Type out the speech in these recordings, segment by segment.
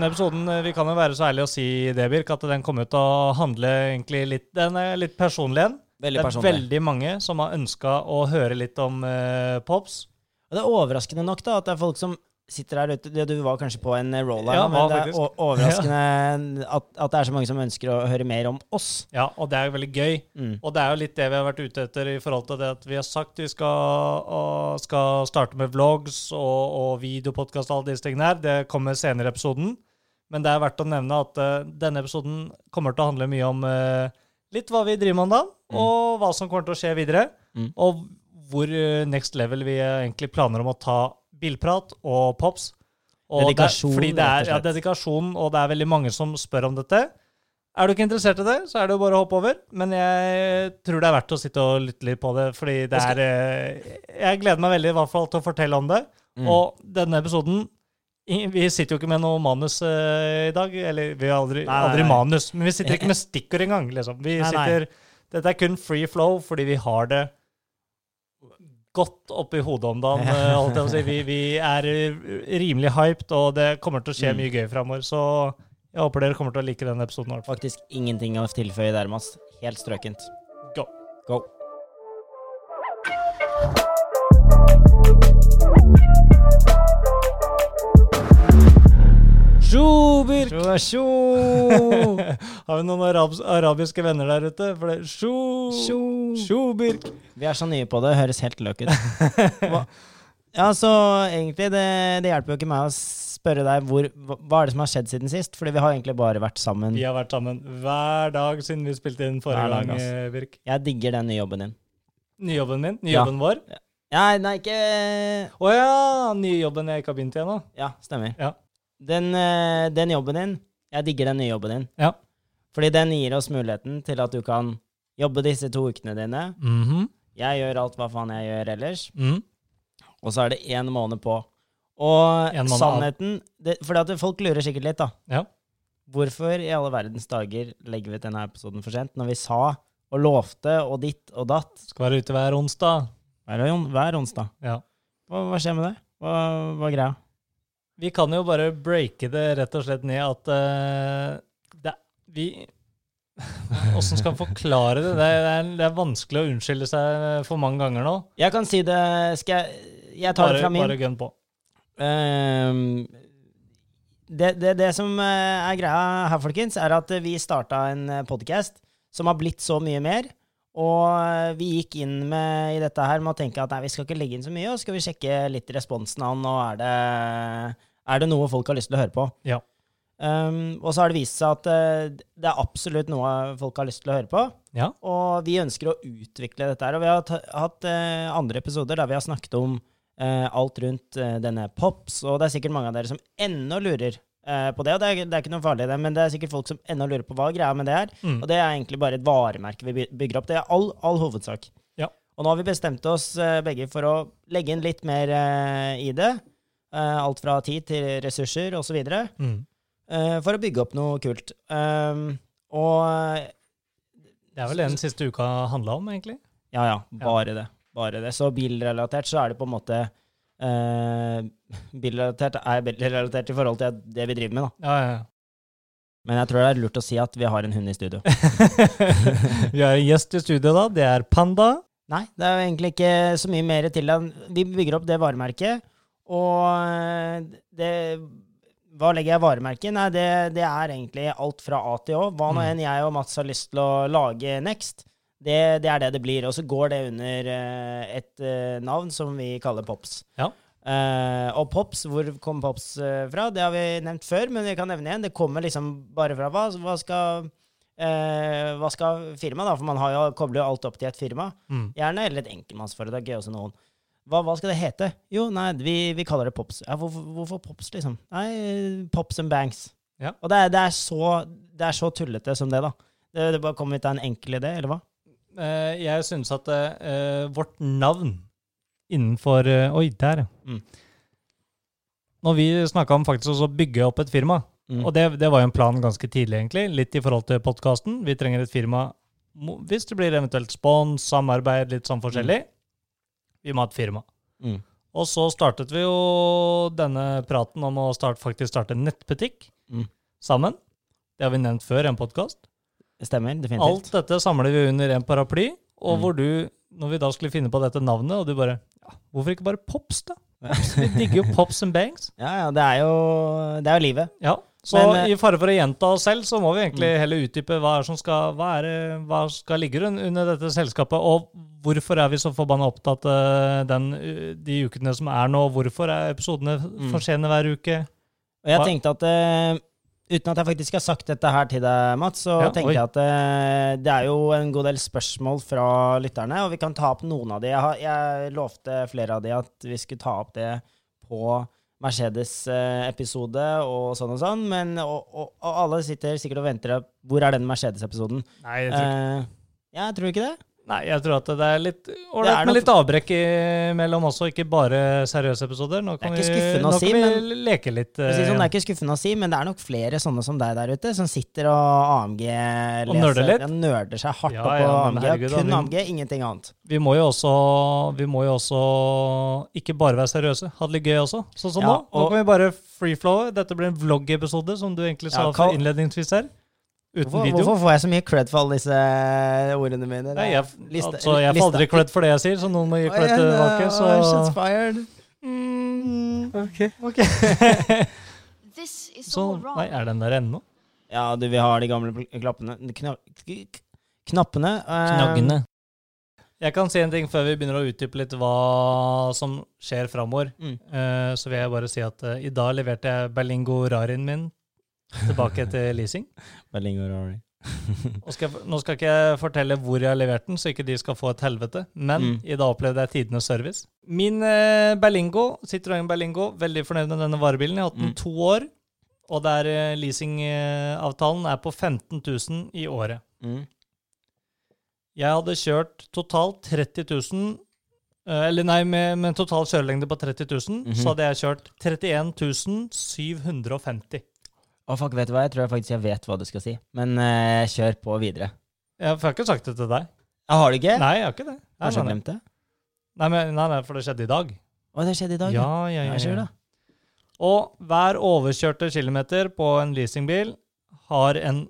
denne episoden eh, Vi kan jo være så ærlige å si det, Birk, at den kommer til å handle egentlig litt Den er litt personlig en. Veldig Det er veldig mange som har ønska å høre litt om uh, Pops. Og det er overraskende nok da, at det er folk som sitter der ute. Du var kanskje på en roller, roll her, Ja, men det er overraskende at, at det er så mange som ønsker å høre mer om oss. Ja, og det er jo veldig gøy. Mm. Og det er jo litt det vi har vært ute etter i forhold til det at vi har sagt vi skal, skal starte med vlogs og, og videopodkast og alle disse tingene her. Det kommer senere i episoden. Men det er verdt å nevne at uh, denne episoden kommer til å handle mye om uh, litt hva vi driver med om dagen, og hva som kommer til å skje videre. Mm. Og hvor uh, next level vi egentlig planer om å ta bilprat og pops. Og Dedikasjon, det, fordi det er, ja, dedikasjon, og det er veldig mange som spør om dette. Er du ikke interessert i det, så er det jo bare å hoppe over. Men jeg tror det er verdt å sitte og lytte litt på det, fordi det er Jeg gleder meg veldig i hvert fall til å fortelle om det. Mm. Og denne episoden Vi sitter jo ikke med noe manus uh, i dag. Eller vi har aldri, Nei, nei, aldri nei. manus, men vi sitter ikke med stikkord engang. Liksom. Sitter Dette er kun free flow fordi vi har det godt oppi hodet om dagen. eh, holdt jeg å si. Vi, vi er eh, rimelig hyped, og det kommer til å skje Mm. mye gøy framover. Så jeg håper dere kommer til å like denne episoden. Også. Faktisk ingenting å tilføye der. Helt strøkent. Go. Go. Sjobir! Tjo, Sjo, Har vi noen arab arabiske venner der ute? For det sjo... sjo. sjo Birk. Vi er så nye på det, høres helt løk ut. Ja, så egentlig, det, det hjelper jo ikke meg å spørre deg hvor, hva, er det som har skjedd siden sist? Fordi vi har egentlig bare vært sammen. Vi har vært sammen hver dag siden vi spilte inn forrige dag, gang, eh, Birk. Jeg digger den nye jobben din. Nyjobben min? Ja. Nyjobben vår? Ja, nei, ikke Å ja! Nyjobben jeg ikke har begynt igjen, ennå? Ja, stemmer. Ja. Den, eh, den jobben din, jeg digger den nye jobben din. Ja. Fordi den gir oss muligheten til at du kan jobbe disse to ukene dine. Mhm. Jeg gjør alt hva faen jeg gjør ellers. Mm. Og så er det én måned på. Og måned sannheten det, Fordi folk lurer sikkert litt, da. Ja. Hvorfor i alle verdens dager legger vi ut denne episoden for sent, når vi sa og lovte og ditt og datt Skal være ute hver onsdag. hver, hver onsdag? Ja. Hva, hva skjer med det? Hva, hva er greia? Vi kan jo bare breake det rett og slett ned at uh, det, vi Åssen skal man forklare det? Det er, det er vanskelig å unnskylde seg for mange ganger nå. Jeg kan si det Skal jeg Jeg tar Bare, det fra min. bare gun på. Ehm, det, det, det som eh, er greia her, folkens, er at vi starta en podkast som har blitt så mye mer. Og eh, vi gikk inn med, i dette her med å tenke at nei, vi skal ikke legge inn så mye, og skal vi sjekke litt responsen an, og er det, er det noe folk har lyst til å høre på. Ja. Um, og så har det vist seg at uh, det er absolutt noe folk har lyst til å høre på. Ja. Og vi ønsker å utvikle dette her. Og vi har hatt uh, andre episoder der vi har snakket om uh, alt rundt denne Pops, og det er sikkert mange av dere som ennå lurer på det. Og det er, det er ikke noe farlig, det, men det er sikkert folk som ennå lurer på hva greia med det er. Mm. Og det er egentlig bare et varemerke vi bygger opp. Det er all, all hovedsak. Ja. Og nå har vi bestemt oss begge for å legge inn litt mer i det. Eh, alt fra tid til ressurser osv. Mm. Uh, for å bygge opp noe kult. Um, og Det er vel det den siste uka handla om, egentlig. Ja, ja. Bare det. Bare det. Så bilrelatert så er det på en måte Uh, Bilrelatert er bilrelatert i forhold til det vi driver med, da. Ja, ja, ja. Men jeg tror det er lurt å si at vi har en hund i studio. Vi har en gjest i studio, da. Det er Panda. Nei, det er egentlig ikke så mye mer til det. Vi bygger opp det varemerket, og eh, det Hva legger jeg i varemerket? Nei, det, det er egentlig alt fra A til Å. Hva nå Mm. enn jeg og Mats har lyst til å lage next, det, det er det det blir. Og så går det under eh, et eh, navn som vi kaller Pops. Ja. Uh, og Pops, hvor kom Pops fra? Det har vi nevnt før, men vi kan nevne igjen. Det kommer liksom bare fra hva, hva skal uh, hva skal firmaet, da? For man har jo, kobler jo alt opp til et firma. Mm. Gjerne, eller et enkeltmannsforetak også noen. Hva, hva skal det hete? Jo, nei, vi, vi kaller det Pops. Ja, hvorfor, hvorfor Pops, liksom? Nei, Pops and Banks. Ja. Og det er, det, er så, det er så tullete som det, da. Det, det bare kommer ut av en enkel idé, eller hva? Uh, jeg synes at uh, vårt navn innenfor uh, Oi, der, ja. Mm. Når vi snakka om faktisk også å bygge opp et firma, Mm. og det, det var jo en plan ganske tidlig, egentlig, litt i forhold til podkasten. Vi trenger et firma hvis det blir eventuelt spons, samarbeid, litt sånn forskjellig. Vi må ha et firma. Mm. Og så startet vi jo denne praten om å starte, faktisk starte en nettbutikk. Mm. sammen. Det har vi nevnt før i en podkast. Stemmer, definitivt. Alt dette samler vi under en paraply, og Mm. hvor du, når vi da skulle finne på dette navnet, og du bare ja, Hvorfor ikke bare Pops, da? Vi digger jo Pops and Bangs. Ja, ja, det er jo, det er jo livet. Ja. Så Men, eh, i fare for å gjenta oss selv, så må vi egentlig heller utdype hva, som skal, hva, er, hva skal ligge under dette selskapet, og hvorfor er vi så forbanna opptatt av den, uh, de ukene som er nå? Hvorfor er episodene Mm. for sene hver uke? Og jeg tenkte at eh, Uten at jeg faktisk har sagt dette her til deg, Mats, så Ja, tenkte oi. jeg at eh, det er jo en god del spørsmål fra lytterne, og vi kan ta opp noen av de. Jeg, har, jeg lovte flere av de at vi skulle ta opp det på Mercedes-episode og sånn og sånn, men og, og, og alle sitter sikkert og venter på hvor er den Mercedes-episoden. Nei, jeg tror, Eh, ja, tror du ikke det? Nei, jeg tror at det er litt ålreit med litt avbrekk imellom også, ikke bare seriøse episoder. Nå kan vi, nå si, kan vi leke litt. Eh, sånn, det er ikke skuffende å si, men det er nok flere sånne som deg der ute, som sitter og AMG leser, Og nerder litt? Ja, nerder seg hardt Ja, opp på ja, AMG. herregud, kun vi- AMG, ingenting annet. Vi må jo også Vi må jo også ikke bare være seriøse. Ha det litt gøy også. Sånn som Ja, nå. Nå og- kan vi bare freeflowe. Dette blir en vlogg-episode, som du egentlig sa Ja, innledningsvis her. Uten Hvorfor, video. hvorfor får jeg så mye cred for alle disse ordene mine? Nei, jeg, Liste- altså, jeg får aldri cred for det jeg sier, så noen må gi cred til tilbake. ja, Shots Så fired. mm, Ok. okay. Så. Nei, er den der ennå? Ja, du, vi har de gamle klappene kna, Knappene. eh, Knaggene. Jeg kan si en ting før vi begynner å utdype litt hva som skjer framover. Mm. Uh, så vil jeg bare si at uh, i dag leverte jeg Berlingo Rarin min tilbake til leasing. Skal, jeg- nå skal ikke jeg fortelle hvor jeg har levert den, så ikke de skal få et helvete. Men Mm. i dag opplevde jeg tidenes service. Min eh, Berlingo, Citroën Berlingo, veldig fornøyd med denne varebilen. Jeg har hatt den Mm. to år, og der eh, leasingavtalen er på 15 000 i året. Mm. Jeg hadde kjørt totalt 30 000 eh, Eller nei, med, med en total kjørelengde på 30 000, -hmm. så hadde jeg kjørt 31 750. Å, fuck, vet du hva? Jeg tror jeg faktisk jeg vet hva du skal si. Men eh, kjør på videre. Jeg har ikke sagt det til deg. Ja, har du ikke? Nei, jeg har ikke det. Kanskje jeg har nei. glemt det? Nei, men, nei, nei, for det skjedde i dag. Å, det skjedde i dag? Ja, ja, ja. Ja, kjør ja. da. Og hver overkjørte kilometer på en leasingbil har en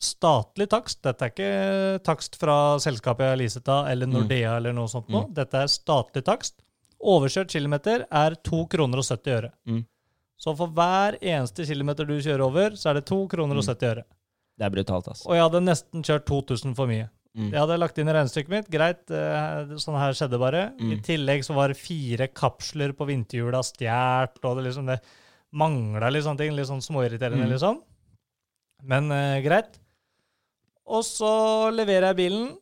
statlig takst. Dette er ikke takst fra selskapet jeg har leaset av, eller Mm. Nordea eller noe sånt nå. Mm. Dette er statlig takst. Overkjørt kilometer er 2 kroner og 70 øre. Mm. Så for hver eneste kilometer du kjører over, så er det 2 kroner og Mm. 70 øre. Det er brutalt, altså. Og jeg hadde nesten kjørt 2000 for mye. Mm. Jeg hadde lagt inn i regnestykket mitt. Greit, eh, sånn her skjedde bare. I Mm. tillegg så var det fire kapsler på vinterhjula stjålet, og det liksom det mangla litt sånne ting. Litt sånn småirriterende, Mm. liksom. Men eh, greit. Og så leverer jeg bilen.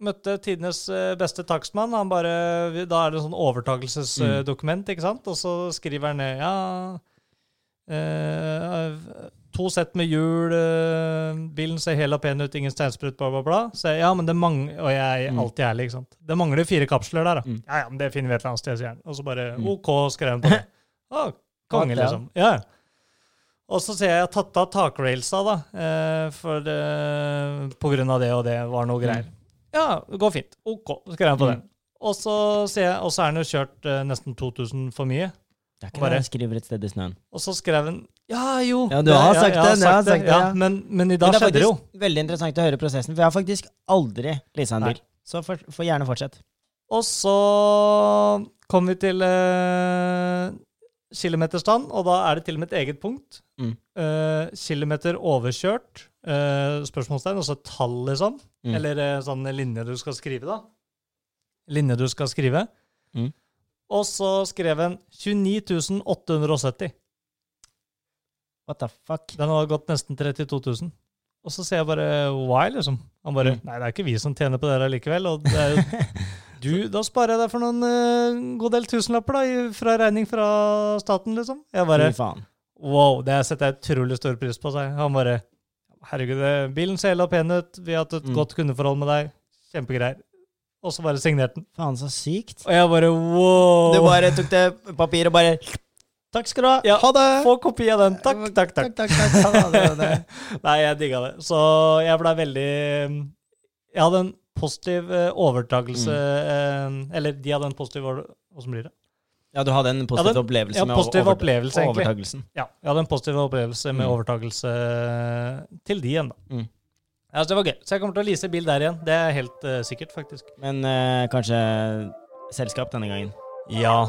Møtte tidenes eh, beste takstmann. Han bare, Da er det sånn overtakelsesdokument, ikke sant? Og så skriver han ned Ja eh, To sett med hjul, eh, bilen ser hel og pen ut, ingen steinsprut, bla, bla, bla. Så ja, men det mangler Og jeg er Mm. alltid ærlig, ikke sant. Det mangler fire kapsler der, da. Mm. Ja, ja, men det finner vi et eller annet sted, sier han. Og så bare Mm. OK, skrev han på det. Å, konge, Godt, ja. liksom. Ja. Og så ser jeg jeg har tatt av takrailsa, da, eh, for det, på grunn av det og det var noe greier. Ja, det går fint. OK, skrev han på Mm. den. Og så ser jeg, og så er den jo kjørt eh, nesten 2000 for mye. Det er ikke Bare- det jeg skriver et sted i snøen. Og så skrev han Ja, jo. Ja, du har sagt jeg det, du har sagt det, ja. ja. Men, men i Men dag det er skjedde det jo. faktisk veldig interessant å høre prosessen, for jeg har faktisk aldri leasa en Nei. bil. Så får for gjerne fortsette. Og så kom vi til eh, kilometerstand, og da er det til og med et eget punkt. Mm. Eh, kilometer overkjørt, eh, spørsmålstegn, altså et tall, liksom. Mm. Eller eh, sånn linje du skal skrive, da. Linje du skal skrive. Mm. Og så skrev han 29 870. What the fuck? Den hadde gått nesten 32 000. Og så sier jeg bare why, liksom. Han bare Mm. Nei, det er ikke vi som tjener på det her likevel. Og det er jo du, da sparer jeg deg for noen uh, god del tusenlapper da, fra regning fra staten, liksom. Jeg bare. Wow, det setter jeg utrolig stor pris på, seg. Han bare Herregud, bilen ser helt pen ut, vi har hatt et Mm. godt kundeforhold med deg. Kjempegreier. Og så bare signerte den. Faen, så sykt. Og jeg bare wow. Du bare tok det papiret og bare Takk skal du ha. Ja, Ha det! Få kopi av den. Takk, takk, takk. takk, takk, takk. Det. Nei, jeg digga det. Så jeg blei veldig Jeg hadde en positiv eh, overtakelse Mm. eh, Eller de hadde en positiv Åssen blir det? Ja, du hadde en positiv hadde, opplevelse med positiv over- opplevelse, overtagelsen. Ja, jeg hadde en positiv opplevelse med Mm. overtagelse til de igjen, da. Mm. Ja, så det var gøy. Så jeg kommer til å lease bil der igjen. Det er helt uh, sikkert, faktisk. Men uh, kanskje selskap denne gangen. Ja.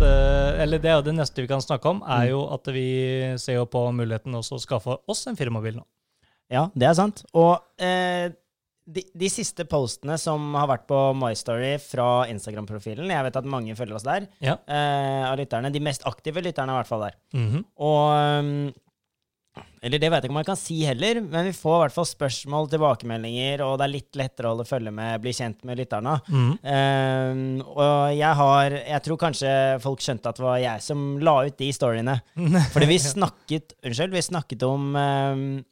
Eh, Eller det det neste vi kan snakke om, er Mm. jo at vi ser jo på muligheten også å skaffe oss en firmabil nå. Ja, det er sant. Og eh, de, de siste postene som har vært på MyStory fra Instagram-profilen Jeg vet at mange følger oss der. Ja. Eh, av lytterne. De mest aktive lytterne er i hvert fall der. Mhm. Og um, Eller det vet jeg ikke om jeg kan si heller, men vi får i hvert fall spørsmål, tilbakemeldinger, og det er litt lettere å holde følge med, bli kjent med lytterne. Mm -hmm. eh, og jeg har Jeg tror kanskje folk skjønte at det var jeg som la ut de storyene. Fordi vi snakket Unnskyld, vi snakket om um,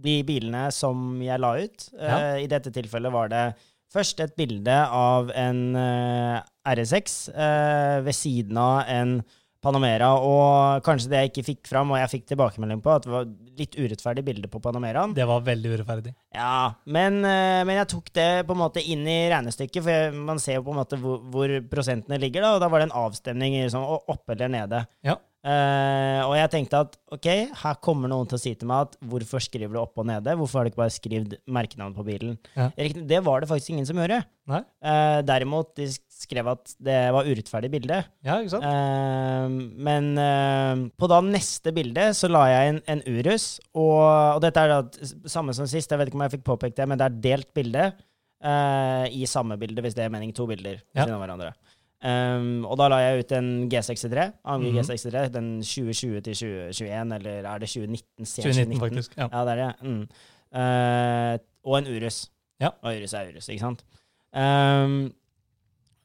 de bilene som jeg la ut. Ja. Uh, I dette tilfellet var det først et bilde av en uh, RS6 uh, ved siden av en Panamera, og kanskje det jeg ikke fikk fram, og jeg fikk tilbakemelding på, at det var litt urettferdig bilde på Panameraen. Det var veldig urettferdig. Ja, men, eh, men jeg tok det på en måte inn i regnestykket, for jeg, man ser jo på en måte hvor, hvor prosentene ligger, da, og da var det en avstemning i sånn, oppe eller nede. Ja. Eh, og jeg tenkte at ok, her kommer noen til å si til meg at hvorfor skriver du opp og nede? Hvorfor har du ikke bare skrevet merkenavn på bilen? Ja. Det var det faktisk ingen som gjorde. Eh, derimot, de skrev at det var urettferdig bilde. Ja? Eh, men på da neste bilde så la jeg inn en Urus, og, og dette er da samme som sist, jeg vet ikke om jeg fikk påpekt det, men det er delt bilde i samme bilde, hvis det er mening, to bilder Ja. siden av hverandre. Um, og da la jeg ut en G63, AMG Mhm. G63, den 2020 til 2021, eller er det 2019? C 2019, faktisk. Ja. Ja, det er det. Mm. Uh, og en Urus. Ja. Og Urus er Urus, ikke sant? Um,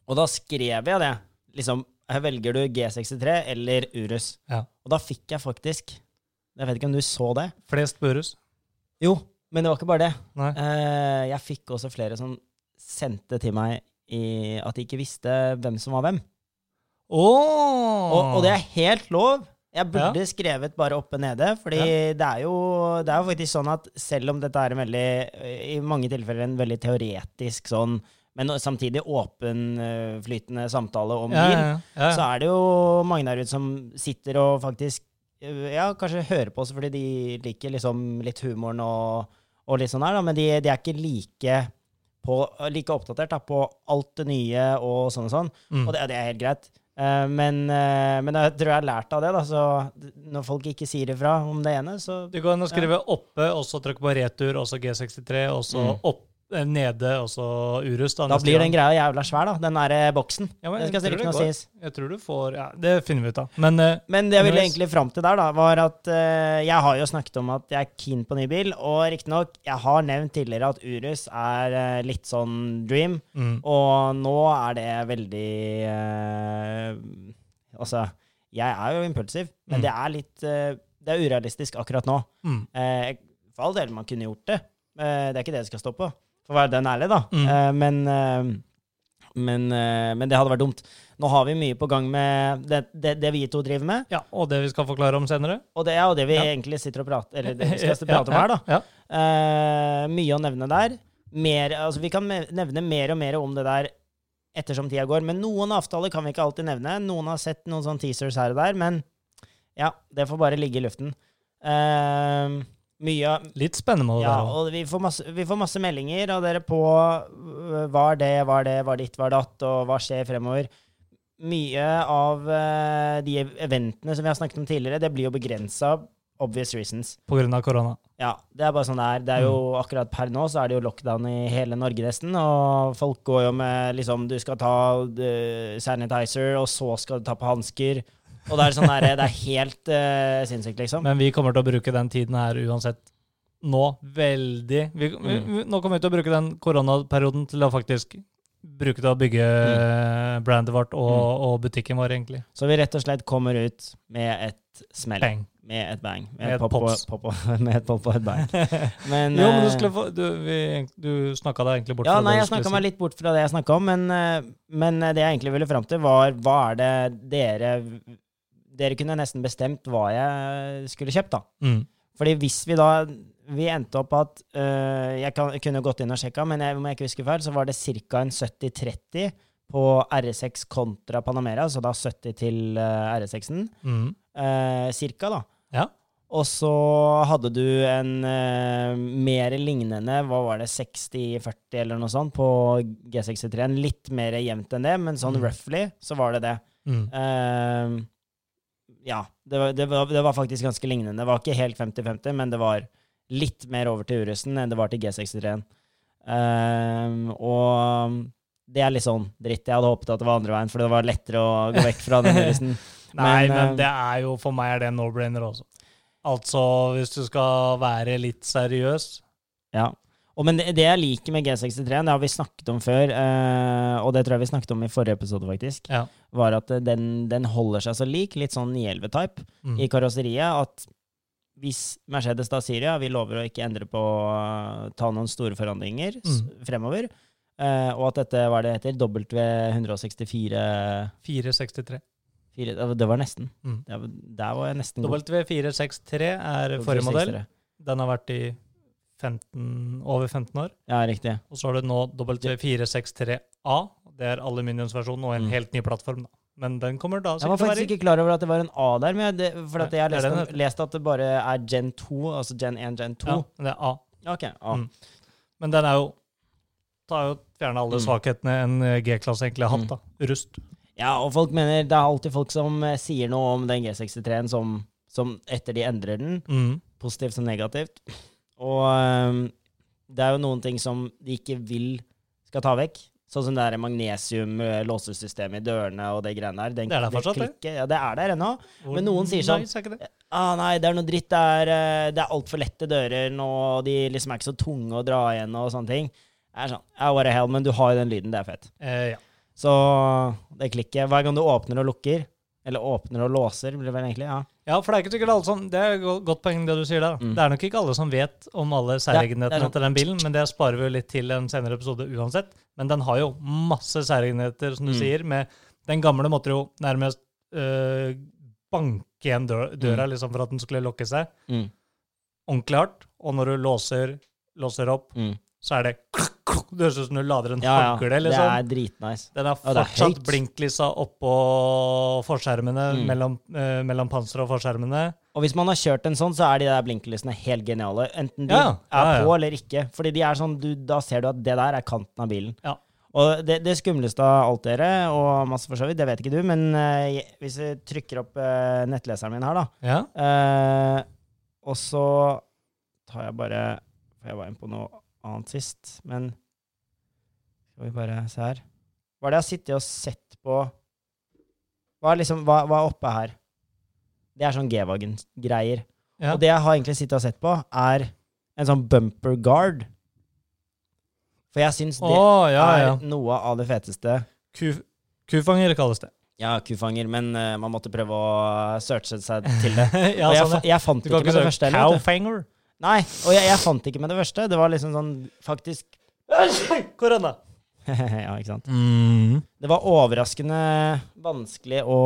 og da skrev jeg det. Liksom, her velger du G63 eller Urus. Ja. Og da fikk jeg faktisk Jeg vet ikke om du så det? Flest på Urus. Jo, men det var ikke bare det. Eh, jeg fikk også flere som sendte til meg i, at de ikke visste hvem som var hvem. Åh! Og, og det er helt lov. Jeg burde skrevet bare oppe nede, fordi det, er jo, det er jo faktisk sånn at selv om dette er en veldig, i mange tilfeller en veldig teoretisk sånn, men samtidig åpenflytende samtale om ja, bil, ja, ja. så er det jo mange der ute som sitter og faktisk øh, ja, kanskje hører på oss fordi de liker liksom litt humoren og, og litt sånn her, da, men de, de er ikke like, på, like oppdatert da, på alt det nye og sånn og sånn. Mm. Og det, det er helt greit. Uh, men, uh, men jeg tror jeg har lært av det, da, så når folk ikke sier ifra om det ene, så Du kan skrive skrive oppe, og så trykke på retur, og så G63, og så Mm. opp, eh, nede, og så Urus. Da, da blir den greia jævla svær, da, den der eh, boksen. Ja, det skal ikke noe sies. Jeg tror du får Ja, det finner vi ut av. Men eh, Men det jeg ville egentlig fram til der, da, var at uh, jeg har jo snakket om at jeg er keen på ny bil, og riktignok, jeg har nevnt tidligere at Urus er uh, litt sånn dream, mm, og nå er det veldig uh, Altså, jeg er jo impulsiv, men Mm. det er litt eh, Det er urealistisk akkurat nå. mm, Eh, for all del, man kunne gjort det. Eh, det er ikke det det skal stå på, for å være den ærlig, da. Mm. Uh, men, uh, men, uh, men det hadde vært dumt. Nå har vi mye på gang med det, det, det vi to driver med, ja, og det vi skal forklare om senere. og det ja, og det vi Ja. egentlig sitter og prater Eller det vi skal prate om her, da. Mye å nevne der. Mer, altså vi kan nevne mer og mer om det der ettersom tida går. Men noen avtaler kan vi ikke alltid nevne. Noen har sett noen sånne teasers her og der, men ja, det får bare ligge i luften. Eh, mye Litt spennende det ja, være. og vi får, masse, vi får masse meldinger av dere på øh, hva er det, hva er det, hva er ditt, hva er datt, og hva skjer fremover. Mye av øh, de eventene som vi har snakket om tidligere, det blir jo begrensa obvious reasons. På grunn av korona. Ja, det er bare sånn det er. Det er jo Mm. akkurat per nå så er det jo lockdown i hele Norge nesten, og folk går jo med liksom Du skal ta øh, sanitizer, og så skal du ta på hansker. Og det er sånn der, det er helt uh, sinnssykt, liksom. Men vi kommer til å bruke den tiden her uansett nå veldig vi, vi, Mm. vi, Nå kommer vi til å bruke den koronaperioden til å faktisk bruke til å bygge Mm. brandet vårt og, og butikken vår, egentlig. Så vi rett og slett kommer ut med et smell. Bang. Med et bang. Med, Med et et pop, pops. pop, pop, med et pop og et bang. Men, jo, men du eh, skulle Du, vi, du snakka deg egentlig bort Ja, fra nei, det jeg nei, jeg snakka meg litt bort fra det jeg snakka om, men, eh, men det jeg egentlig ville fram til, var hva er det dere Dere kunne nesten bestemt hva jeg skulle kjøpt, da. Mm. Fordi hvis vi da vi endte opp at øh, Jeg kan, kunne gått inn og sjekka, men jeg, om jeg ikke husker feil, så var det ca. en 70-30 på R6 kontra Panamera, så da 70 til uh, R6-en. Mm. Uh, cirka, da. Ja. Og så hadde du en uh, mer lignende, hva var det, 60-40 eller noe sånt, på G63-en. Litt mer jevnt enn det, men sånn Mm. roughly så var det det. Mm. Ja, det var, det, var, det var faktisk ganske lignende. Det var ikke helt 50-50, men det var litt mer over til Urusen enn det var til G63-en. Eh, og det er litt sånn dritt. Jeg hadde håpet at det var andre veien, for det var lettere å gå vekk fra den Urusen. Nei, Men, men, eh, det er jo for meg er det en no-brainer også. Altså, hvis du skal være litt seriøs Ja. Og men det, det jeg liker med G63-en, det har vi snakket om før, eh, og det tror jeg vi snakket om i forrige episode, faktisk, Ja. var at eh, den, den holder seg så lik, litt sånn 911-type, Mm. i karosseriet, at hvis Mercedes da sier ja, vi lover å ikke endre på uh, ta noen store forandringer Mm. fremover, uh, og at dette, hva er det heter, W164 463. fire, det var- nesten. Mm. Det var, der var jeg nesten god. W463 er forrige modell. Den har vært i 15, over 15 år. Ja, riktig. Og så har du nå W463A. Det er aluminiumsversjonen og en Mm. helt ny plattform. da. Men den kommer da Jeg var faktisk ikke klar over at det var en A der, men det, for jeg har lest, om, lest at det bare er Gen 2, altså Gen 1, Gen 2. Ja, det er A. Ok, A. Mm. Men den er jo tar jo fjerne alle Mm. svakhetene en eh, G-klasse egentlig har hatt. da. Rust. Ja, og folk mener Det er alltid folk som eh, sier noe om den G63-en som, som etter de endrer den, Mm. positivt som negativt. Og um, det er jo noen ting som de ikke vil skal ta vekk. Sånn som det der magnesium-låsesystemet i dørene og det greiene der. Den- Det er der fortsatt, det. Ja, det er der ennå. Men noen sier sånn- nei, det? Ah, nei, det er noe dritt. Det er, eh, det er altfor lette dører nå, og de liksom er ikke så tunge å dra igjen og sånne ting. Det er sånn, ja, what the hell, men du har jo den lyden, det er fett. Eh, ja. Så det klikker. Hver gang du åpner og lukker, eller åpner og låser, blir det vel egentlig, ja. Ja, for det er ikke sikkert alle som Det er et godt poeng, det du sier der. Mm. Det er nok ikke alle som vet om alle særegenhetene til den bilen, men det sparer vi jo litt til en senere episode uansett. Men den har jo masse særegenheter, som du Mm. sier. med Den gamle måtte jo nærmest øh, banke igjen dø- døra Mm. liksom for at den skulle lukke seg. Mm. Ordentlig hardt. Og når du låser, låser opp, Mm. Så er det. Det høres ut som du lader en Ja, ja. Liksom. Det er dritnice. Den har er fortsatt høyt. blinklysa oppå forskjermene, Mm. mellom, eh, mellom panseret og forskjermene. Og hvis man har kjørt en sånn, så er de der blinklysene helt geniale. Enten de Ja, er ja, ja. på eller ikke. Fordi de er sånn, du, da ser du at det der er kanten av bilen. Ja. Og det, det skumleste av alt dere, og masse for så vidt, det vet ikke du, men eh, hvis jeg trykker opp eh, nettleseren min her, da, Ja. eh, og så tar jeg bare Får jeg var inne på noe annet sist, men skal vi bare se her. Hva er det jeg har sittet og sett på Hva er liksom, hva, hva er oppe her? Det er sånn G-Wagen-greier. ja. Og det jeg har egentlig sittet og sett på, er en sånn bumper guard. For jeg syns det oh, ja, ja. er noe av det feteste. Ku, kufanger kalles det. Ja, kufanger, men uh, man måtte prøve å searche seg til det. ja, og jeg, sånn, jeg fant det ikke med det første. Eller, cowfanger. Nei, og jeg, jeg fant ikke med det første. Det var liksom sånn faktisk Korona. Ja, ikke sant. Mm. Det var overraskende vanskelig å,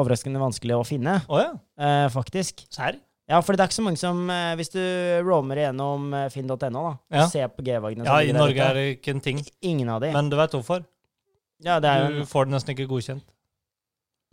overraskende vanskelig å finne, oh, ja. eh, faktisk. Serr? Ja, for det er ikke så mange som eh, Hvis du roamer igjennom eh, finn.no da, og Ja. ser på G-vagene Ja, i Norge er det ikke en ting. Ingen av de. Men du veit hvorfor? ja, det er jo Du får det nesten ikke godkjent.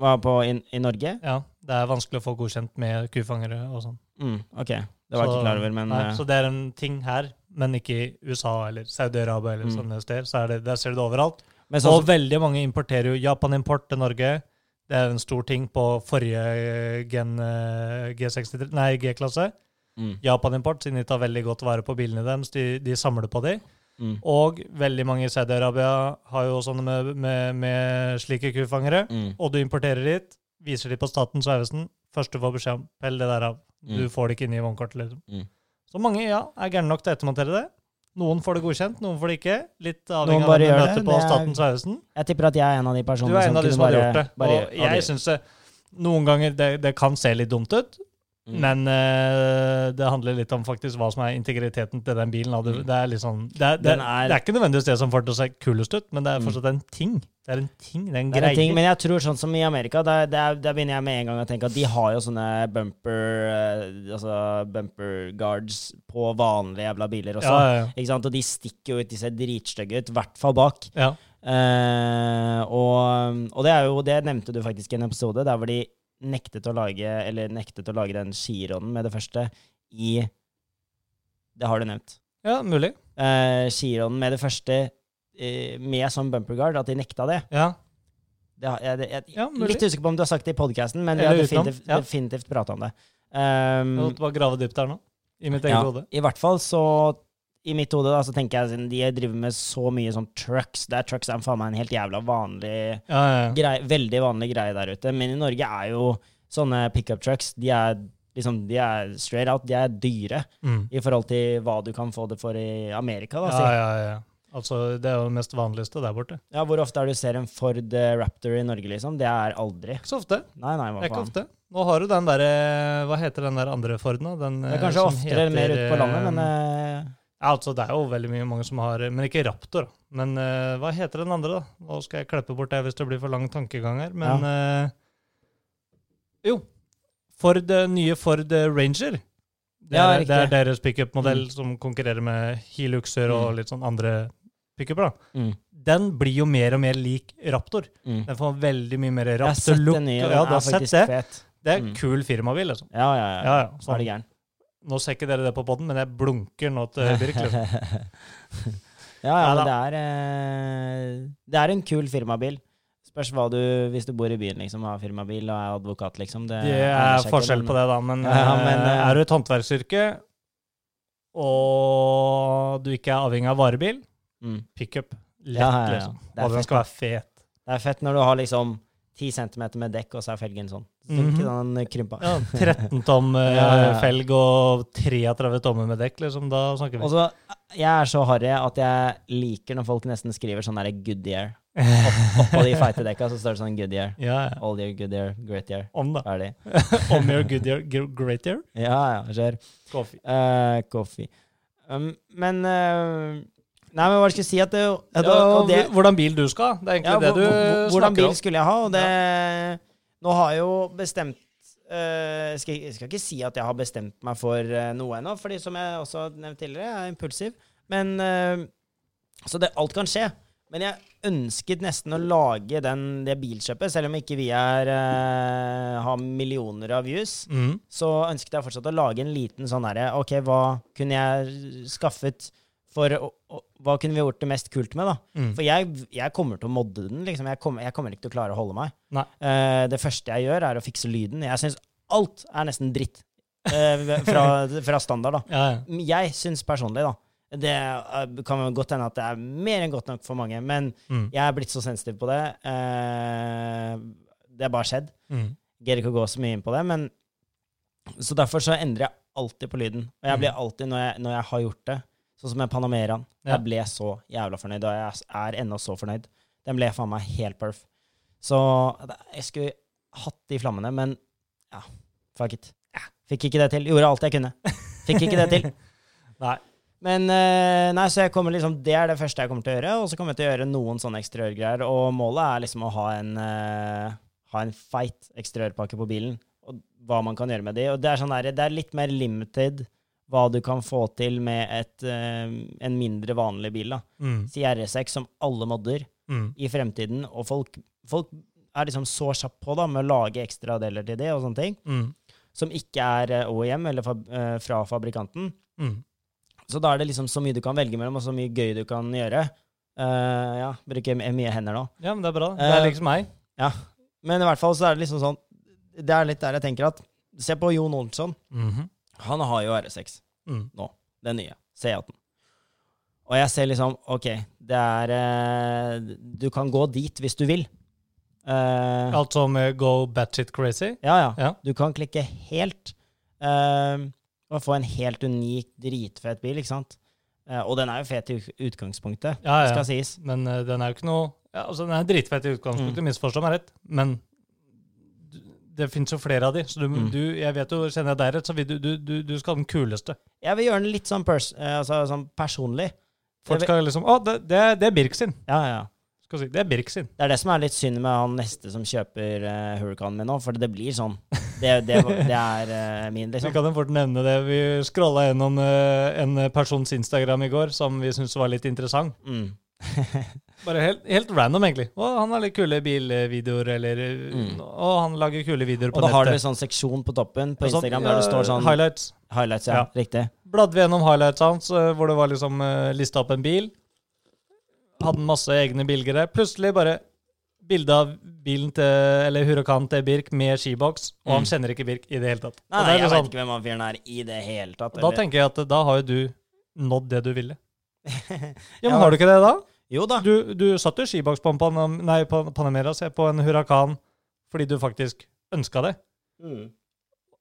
Hva på i, i Norge? Ja, Det er vanskelig å få godkjent med kufangere og sånn. Mm, ok, det var Så- ikke klar over, men Nei, eh, så det er en ting her, men ikke i USA eller Saudi-Arabia eller Mm. sånne steder. Så det, der ser du det overalt. men så, og veldig mange importerer jo Japan-import til Norge. Det er en stor ting på forrige eh, gen eh, G63, nei, G-klasse. mm, Japan-import, siden de tar veldig godt vare på bilene deres. De, de samler på de. mm, Og veldig mange i Saudi-Arabia har jo sånne med, med, med slike kufangere. mm, Og du importerer dit, viser de på Statens vegvesen. Først du får beskjed om pell det der av. Du mm. får det ikke inn i vognkortet. Liksom. Mm. Så mange ja, er gærne nok til å ettermontere det. Noen får det godkjent, noen får det ikke. Litt avhengig av hvem du møter på er- Statens vegvesen. Jeg tipper at jeg er en av de personene er som av de kunne bare, hadde gjort det. bare og jeg syns det noen ganger det, det kan se litt dumt ut, Mm. Men uh, det handler litt om faktisk hva som er integriteten til den bilen. Det, Mm. det, er liksom, det, er, det, er- det er ikke nødvendigvis det som får til å se kulest ut, men det er Mm. fortsatt en ting. Det er en ting, det er en er en ting, men jeg tror sånn som i Amerika, der, der, der begynner jeg med en gang å tenke at de har jo sånne bumper eh, Altså bumper guards på vanlige jævla biler også. ja, ja, ja. Ikke sant? Og de stikker jo ut, de ser dritstygge ut, i hvert fall bak. ja. Uh, og, og det er jo Det nevnte du faktisk i en episode, der hvor de nektet å lage Eller nektet å lage den skironen med det første i Det har du nevnt. ja, mulig. Eh, Chironen med det første eh, med sånn bumper guard, at de nekta det. Ja. det jeg, jeg, jeg, Ja, litt usikker på om du har sagt det i podkasten, men vi har definitivt, ja. definitivt prata om det. Jeg Um, måtte bare grave dypt her nå. I mitt eget ja, hode. I hvert fall så I mitt hode så tenker jeg siden de driver med så mye sånn trucks Det er trucks er faen meg en helt jævla vanlig Ja, ja, ja. grei, veldig vanlig greie der ute. Men i Norge er jo sånne pickup trucks De er liksom, de er straight out, de er dyre Mm. i forhold til hva du kan få det for i Amerika. da, ja, ja, ja. Altså, det er jo det mest vanligste der borte. Ja, Hvor ofte er du ser en Ford eh, Raptor i Norge, liksom? Det er aldri. Ikke så ofte. Nei, nei, hva faen. ofte. Nå har du den derre Hva heter den der andre Forden? Den, Det er eh, kanskje oftere heter, mer ute på landet, men eh, eh, altså, det er jo veldig mye mange som har Men ikke Raptor. Men uh, hva heter den andre, da? Nå skal jeg klippe bort det hvis det blir for lang tankegang her, men eh, Jo. Ford, eh, nye Ford Ranger. Det er, ja, det er deres pickup-modell Mm. som konkurrerer med Hiluxer og Mm. litt sånn andre pickuper. da. mm, Den blir jo mer og mer lik Raptor. mm. Den får veldig mye mer Raptor-look. Ja, du har sett det? fet. Det er Mm. kul firmabil, liksom. Ja, ja, ja. Ja, ja, Så det gæren. Nå ser ikke dere det på poden, men jeg blunker nå til Birk. Liksom. ja, ja, men det er eh, Det er en kul firmabil. Spørs hva du, hvis du bor i byen liksom, har firmabil og er advokat, liksom. Det, Det er forskjell på det, da. Men, Ja, men, eh, eh, er du et håndverksyrke, og du ikke er avhengig av varebil, Mm. pickup lett, Ja, liksom. Og den skal være fet. Det er fett når du har liksom 10 cm med dekk, og så er felgen sånn. Så mm Ikke sånn krympa. Ja, 13 tom eh, Ja, ja, ja. felg og 33 tommer med dekk, liksom. Da snakker vi. Og så, jeg er så harry at jeg liker når folk nesten skriver sånn derre Goodyear. Opp, oppå de feite dekka så står det sånn good year. ja, ja. All year, good year, great year. Om, da. Ferdig. Om your good year, great year. Ja, ja, kjør. Coffee. Uh, coffee. Um, men eh, Nei, men hva skal jeg si at det, Ja, det, og det hvordan bil du skal ha. Det er egentlig ja, det du snakker om. Hvordan bil skulle jeg ha? Og det Nå har jeg jo bestemt uh, skal, jeg skal ikke si at jeg har bestemt meg for uh, noe ennå, fordi som jeg også har nevnt tidligere, jeg er impulsiv. Men uh, Så det, alt kan skje. Men jeg ønsket nesten å lage den, det bilkjøpet, selv om ikke vi er, eh, har millioner av views. Mm. Så ønsket jeg fortsatt å lage en liten sånn herre Ok, hva kunne jeg skaffet for å, å, Hva kunne vi gjort det mest kult med, da? Mm. For jeg, jeg kommer til å modde den. liksom. Jeg kommer, jeg kommer ikke til å klare å holde meg. Eh, det første jeg gjør, er å fikse lyden. Jeg syns alt er nesten dritt uh, fra, fra standard. da. Ja, ja. Jeg syns personlig, da. Det uh, kan godt hende at det er mer enn godt nok for mange, men Mm. jeg er blitt så sensitiv på det. Det har bare skjedd. Mm. Gidder ikke å gå så mye inn på det, men Så derfor så endrer jeg alltid på lyden. Og jeg blir Mm. alltid, når jeg, når jeg har gjort det, sånn som med Panameraen Ja. Jeg ble så jævla fornøyd, og jeg er ennå så fornøyd. Den ble faen meg helt perf. Så jeg skulle hatt de flammene, men ja, fuck it. Ja, fikk ikke det til. Gjorde alt jeg kunne. Fikk ikke det til. Nei. Men eh, nei, så jeg kommer liksom, det er det første jeg kommer til å gjøre, og så kommer jeg til å gjøre noen sånne eksteriørgreier. Og målet er liksom å ha en, uh, ha en feit eksteriørpakke på bilen, og hva man kan gjøre med de. Og det er, sånn der, det er litt mer limited hva du kan få til med et, eh, en mindre vanlig bil. da. Mm. CRS6 som alle modder Mm. i fremtiden, og folk, folk er liksom så kjappe på da, med å lage ekstra deler til det og sånne ting, Mm. som ikke er eh, OEM eller fab, eh, fra fabrikanten. Mm. Så da er det liksom så mye du kan velge mellom, og så mye gøy du kan gjøre. Uh, ja, bruker mye hender nå. Ja, men det er bra. Det er liksom meg. Men i hvert fall så er det liksom sånn Det er litt der jeg tenker at Se på Jon Olsson. Mhm. Han har jo RS6 Mm. nå. Den nye. C18. Og jeg ser liksom OK, det er eh, Du kan gå dit hvis du vil. Uh, Alt som uh, go batshit crazy. ja, ja. Ja. Du kan klikke helt uh, og få en helt unik, dritfet bil, ikke sant? Og den er jo fet i utgangspunktet, Ja, ja. skal sies. Men den er jo ikke noe ja, altså Den er dritfett i utgangspunktet, Mm. misforstå meg rett, men det finnes jo flere av de, så du, Mm. du jeg vet jo, kjenner jeg deg rett, så vil du, du, du, du skal ha den kuleste. Jeg vil gjøre den litt sånn, pers eh, altså, sånn personlig. Folk skal liksom Å, det, det, er- det er Birk sin. Ja, ja. Skal si. Det er Birk sin. Det er det som er litt synd med han neste som kjøper uh, Hurricanen min nå, for det blir sånn. Det, det, det er uh, min, Vi liksom. kan jo fort nevne det. Vi scrolla gjennom uh, en persons Instagram i går som vi syntes var litt interessant. Mm. Bare helt, helt random, egentlig. Å, han har litt kule bilvideoer, eller Mm. Å, han lager kule videoer på nettet. Og da har du en sånn seksjon på toppen på sånn, Instagram der det står sånn Highlights. highlights. Ja, Ja. riktig. Bladde vi gjennom highlights hans, eh, hvor det var liksom uh, lista opp en bil. Hadde masse egne bilder. Plutselig bare bilde av bilen til Eller Huracan til Birk med skiboks, og han Mm. kjenner ikke Birk i det hele tatt. Nei, nei, jeg sånn, vet ikke hvem han fyren er i det hele tatt. da tenker jeg at da har jo du nådd det du ville. Ja, Ja, men Har du ikke det, da? Jo da. Du, du satt jo skibaks på en Panam, nei, på Panamera, se, på en Hurrakan fordi du faktisk ønska det. Mm.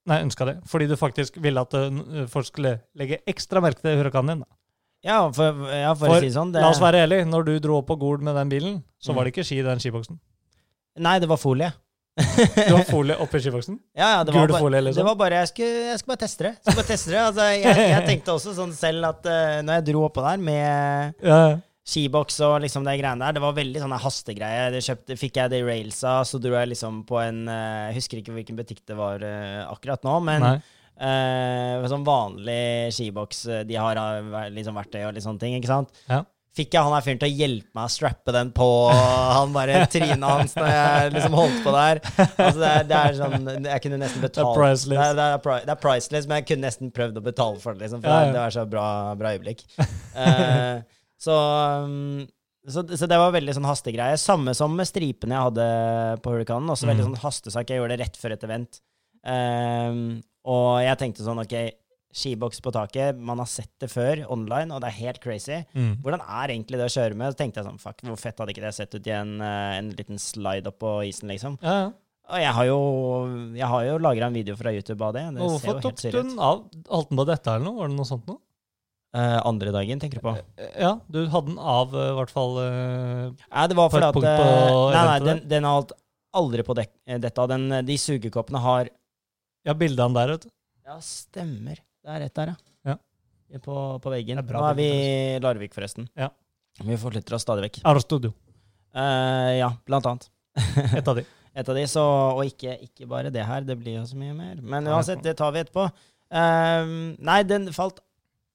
Nei, ønska det. Fordi du faktisk ville at eh, folk skulle legge ekstra merke til Hurrakanen din. da. Ja, for, ja, for, For å si det sånn. La oss være ærlige. Når du dro opp på Gol med den bilen, så Mm. var det ikke ski i den skiboksen. Nei, det var folie. Du har folie oppi skiboksen? Ja, ja, det var, Gul bare, folie, det liksom? var bare Jeg skulle, jeg skulle bare teste det. Jeg skulle bare teste det. Altså, jeg, jeg tenkte også sånn selv at uh, når jeg dro oppå der med Ja. Skiboks og liksom de greiene der, det var veldig sånne hastegreie. Det kjøpte, fikk jeg det i railsa, så dro jeg liksom på en eh, Jeg husker ikke hvilken butikk det var eh, akkurat nå, men Nei. eh, sånn vanlig skiboks, de har liksom verktøy og litt sånne ting, ikke sant? Ja. Fikk jeg han her fyren til å hjelpe meg å strappe den på han bare trynet hans når jeg liksom holdt på der. Altså det, er, det er sånn Jeg kunne nesten betalt priceless. Det er, det, er, pri- det er priceless, men jeg kunne nesten prøvd å betale for det, liksom. For Ja, ja. det var så bra, bra øyeblikk. Eh, så, um, så Så det var veldig sånn hastegreie. Samme som med stripene jeg hadde på Hurricanen. Også veldig Mm. sånn hastesak. Jeg gjorde det rett før et event. Um, og jeg tenkte sånn, OK, skiboks på taket. Man har sett det før online, og det er helt crazy. Mm. Hvordan er egentlig det å kjøre med? Så tenkte jeg sånn, fuck, hvor fett hadde ikke det sett ut i en, eh, en liten slide opp på isen, liksom? Ja, ja. Og jeg har jo, jeg har jo lagra en video fra YouTube av det. Det hvorfor tok du den av? Holdt den på dette eller noe? Var det noe sånt noe? Eh, andre dagen, tenker du på? Ja, du hadde den av, eh, i hvert fall Uh, Nei, det var fordi at Nei, nei, den, den har holdt aldri på dek, dette. Den, de sugekoppene har Ja, bildet av den der, vet du. Ja, stemmer. Det er rett der, Ja. På, på veggen. Er Nå er vi i Larvik, forresten. Ja. Vi forflytter oss stadig vekk. Aero Studio. Eh, ja, blant annet. Et av de. Et av de, så, og ikke, ikke bare det her, det blir jo så mye mer. Men uansett, det tar vi etterpå. Nei, den falt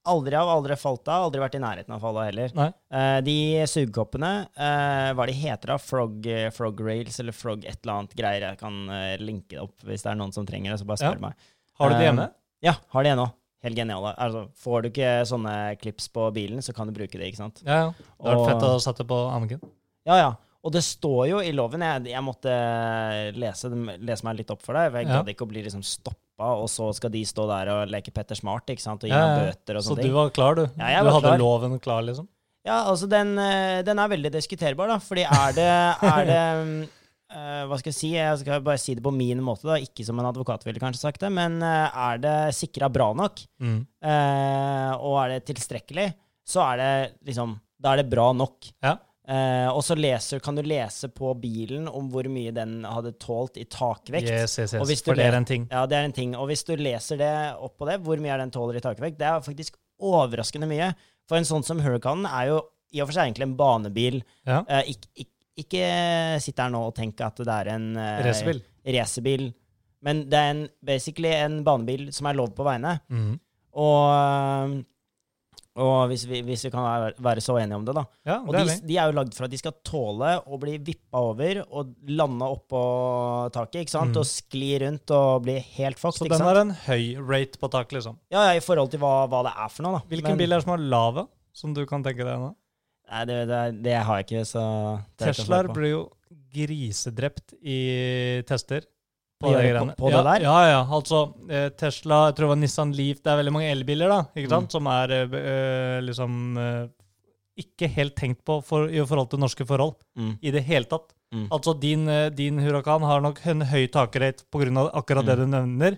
aldri av, aldri falt av, aldri vært i nærheten av å falle av heller. Eh, de sugekoppene, uh, hva de heter da, frog, eh, frog rails eller frog et eller annet greier, jeg kan uh, linke det opp hvis det er noen som trenger det, så bare Ja. meg. Har du det Eh, hjemme? Ja, har det ennå. Helt geniale. Altså, får du ikke sånne klips på bilen, så kan du bruke det, ikke sant? Ja, ja. Det hadde vært fett å sette på Anniken. Ja, ja. Og det står jo i loven Jeg, jeg måtte lese, lese meg litt opp for for jeg gadd ikke å bli liksom stoppa, og så skal de stå der og leke Petter Smart ikke sant? og gi Ja, ja. bøter og Så du var klar, du? Ja, jeg du var hadde klar. loven klar, liksom? Ja, altså, den, eh, den er veldig diskuterbar, da. Fordi er det, er det eh, Hva skal jeg si? Jeg skal bare si det på min måte, da. Ikke som en advokat ville kanskje sagt det, men eh, er det sikra bra nok, Mm. uh, og er det tilstrekkelig, så er det liksom Da er det bra nok. Ja. Eh, og så leser, kan du lese på bilen om hvor mye den hadde tålt i takvekt. Yes, yes, Og yes. hvis du For det er en ting. Ja, det er en ting. Og hvis du leser det opp på det, hvor mye den tåler i takvekt, det er faktisk overraskende mye. For en sånn som Hurricanen er jo i og for seg egentlig en banebil. Ja. Uh, ikke, ikke, ikke sitt der nå og tenk at det er en uh, Racerbil. racerbil. Men det er en, basically en banebil som er lov på veiene. Mm. Og, og hvis, vi, hvis vi kan være, være så enige om det, da. Ja, Og det de, er vi. de er jo lagd for at de skal tåle å bli vippa over og lande oppå taket, ikke sant? Mm. Og skli rundt og bli helt fucked, Så den har en høy rate på tak, liksom. Ja, ja, i forhold til hva, hva det er for noe, da. Hvilken Men- bil er det som har lave, som du kan tenke deg nå? Nei, det, det, det har jeg ikke, så er Teslaer blir jo grisedrept i tester. Gjør det på- på ja, det der? Ja, ja. Altså, eh, Tesla, jeg tror det var Nissan Leaf Det er veldig mange elbiler, da, ikke sant, Mm. som er eh, eh, liksom eh, ikke helt tenkt på for, i forhold til norske forhold Mm, i det hele tatt. mm. Altså, din, eh, din Huracan har nok en høy takrate på av akkurat det du nevner.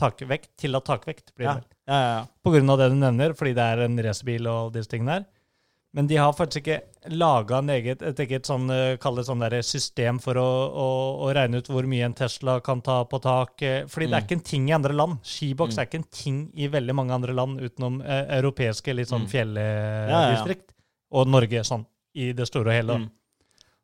Takvekt, tillatt takvekt blir det Ja, vel. ja, ja. På grunn av det du nevner, fordi det er en racerbil og disse tingene der. Men de har faktisk ikke laga et eget sånn, eh, sånn system for å, å, å, regne ut hvor mye en Tesla kan ta på tak. Fordi Fordi det er Mm. ikke en ting i andre land. Skiboks Mm. er ikke en ting i veldig mange andre land utenom eh, europeiske litt sånn fjelldistrikt. Ja, ja, ja. Og Norge, sånn i det store og hele. Mm.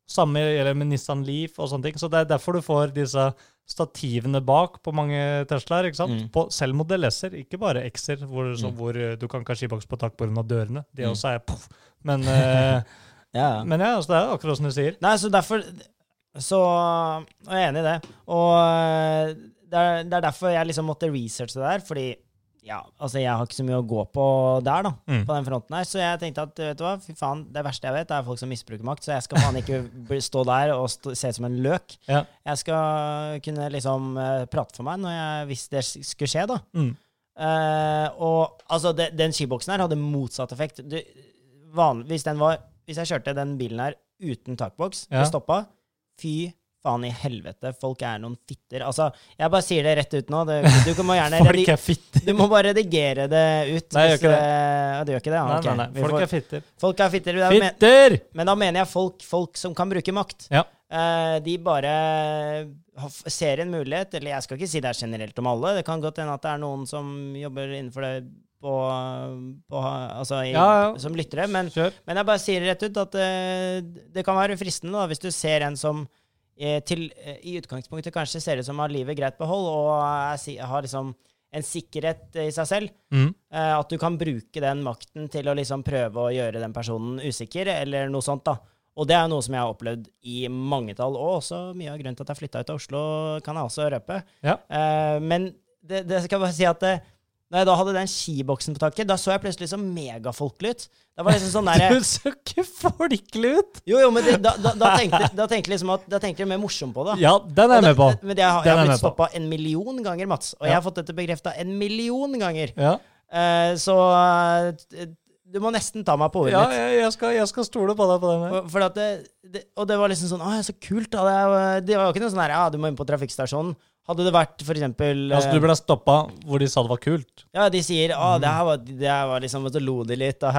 Samme gjelder med Nissan Leaf og sånne ting. Så det er derfor du får disse stativene bak på mange Teslaer. ikke sant? Mm. På selv Modell S-er, ikke bare X-er, hvor, Mm. hvor eh, du kan ikke ha skiboks på tak pga. dørene. De Mm. også er poff. Men, eh, Ja, men ja, altså, det er akkurat som du sier. Nei, så derfor Så jeg er enig i det. Og eh, det er, det er derfor jeg liksom måtte researche det der, fordi ja, altså jeg har ikke så mye å gå på der, da. Mm. På den fronten her. Så jeg tenkte at vet du hva, fy faen, det verste jeg vet, er folk som misbruker makt. Så jeg skal faen ikke stå der og stå, se ut som en løk. Ja. Jeg skal kunne liksom eh, prate for meg når jeg, hvis det skulle skje, da. Mm. Uh, og altså, det, den skiboksen her hadde motsatt effekt. Du, van, hvis, den var, hvis jeg kjørte den bilen her uten takboks, Ja. det stoppa, fy faen i helvete, folk er noen fitter. Altså, jeg bare sier det rett ut nå. Det, du må gjerne Folk er fitter. du må bare redigere det ut. Nei, jeg gjør ikke det. ja, du gjør ikke det? Ja, Nei, ok. nei, nei. Folk får- er fitter. folk er fitter. Da men, Fitter! men da mener jeg folk, folk som kan bruke makt. Ja. Uh, de bare ser en mulighet, eller jeg skal ikke si det er generelt om alle, det kan godt hende at det er noen som jobber innenfor det på, på altså i, Ja, ja. som lyttere, men, men jeg bare sier det rett ut at uh, det kan være fristende da, hvis du ser en som uh, til, uh, i utgangspunktet kanskje ser ut som har livet greit behold, og er, har liksom en sikkerhet i seg selv. Mm. At du kan bruke den makten til å liksom prøve å gjøre den personen usikker, eller noe sånt. da. Og det er noe som jeg har opplevd i mange tall, og også mye av grunnen til at jeg flytta ut av Oslo, kan jeg også røpe. Ja. Men det, det skal jeg bare si at det, når jeg da hadde den skiboksen på taket, da så jeg plutselig så megafolkelig ut. Det var liksom sånn der, Du så ikke folkelig ut! Jo, jo, men det, da, da, da, tenkte, da tenkte jeg liksom at, da tenkte jeg mer morsomt på det. Ja, den er jeg med på. Men det, jeg, har- Den jeg er har jeg blitt med på. stoppa en million ganger, Mats. Og jeg har fått dette bekrefta en million ganger. Ja, Eh, så eh, du må nesten ta meg på ordet ja mitt. jeg, jeg, skal, jeg skal stole på deg på den. her. For, for at det, det, og det var liksom sånn Å, så kult, da. Det, er jo- det var jo ikke noe sånn her Ja, du må inn på trafikkstasjonen. Hadde det vært for eksempel Altså, du eh, ble stoppa hvor de sa det var kult. Ja, de sier at det her var, det her var liksom så lo de litt, og,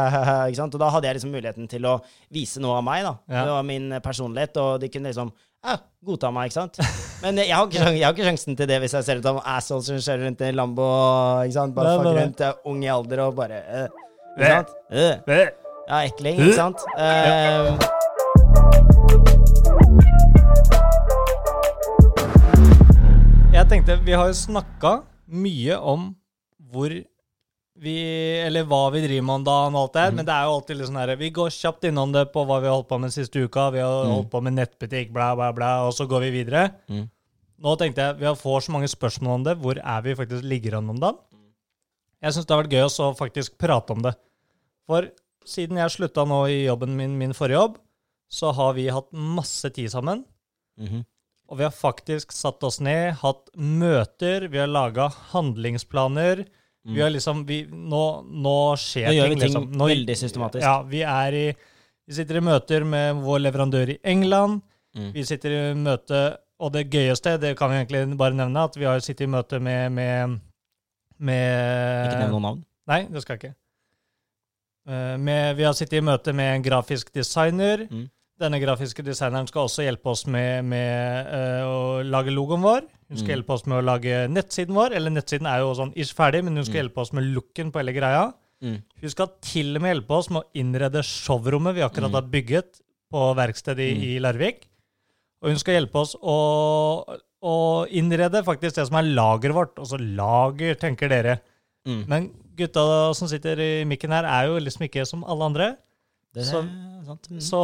ikke sant? og da hadde jeg liksom muligheten til å vise noe av meg, da. Ja. Det var min personlighet, og de kunne liksom ja, godta meg, ikke sant. Men jeg har ikke, jeg har ikke sjansen til det hvis jeg ser ut som asshole som kjører rundt i Lambo, ikke sant. Bare Nei, fuck nei, nei. rundt, jeg er ung i alder og bare uh, Ikke sant. Øh. Ja, ekling, Øh. ikke sant? Eh, Jeg tenkte, Vi har jo snakka mye om hvor vi Eller hva vi driver med om dagen og alt det her, men det er jo alltid litt sånn her Vi går kjapt innom det på hva vi har holdt på med siste uka. Vi har Mm. holdt på med nettbutikk, bla, bla, bla, og så går vi videre. Mm. Nå tenkte jeg, Vi har får så mange spørsmål om det. Hvor er vi faktisk ligger an om dagen? Jeg syns det har vært gøy å faktisk prate om det. For siden jeg slutta nå i jobben min, min forrige jobb, så har vi hatt masse tid sammen. mhm. Og vi har faktisk satt oss ned, hatt møter, vi har laga handlingsplaner. Vi har liksom vi, nå, nå skjer Nå gjør vi ting, ting liksom. Nå, veldig systematisk. Ja, vi er i Vi sitter i møter med vår leverandør i England. Mm. Vi sitter i møte Og det gøyeste, det kan vi egentlig bare nevne, at vi har sittet i møte med med, med Ikke nevn noen navn. Nei, det skal jeg ikke. Eh, med, vi har sittet i møte med en grafisk designer. Mm. Denne grafiske designeren skal også hjelpe oss med, med uh, å lage logoen vår. Hun skal Mm. hjelpe oss med å lage nettsiden vår. Eller nettsiden er jo sånn ish ferdig, men hun skal Mm. hjelpe oss med looken på hele greia. Mm. Hun skal til og med hjelpe oss med å innrede showrommet vi akkurat Mm. har bygget på verkstedet i, Mm. i Larvik. Og hun skal hjelpe oss å, å innrede faktisk det som er lageret vårt. Altså lager, tenker dere. Mm. Men gutta som sitter i mikken her, er jo liksom ikke som alle andre. Så-. Mm, Så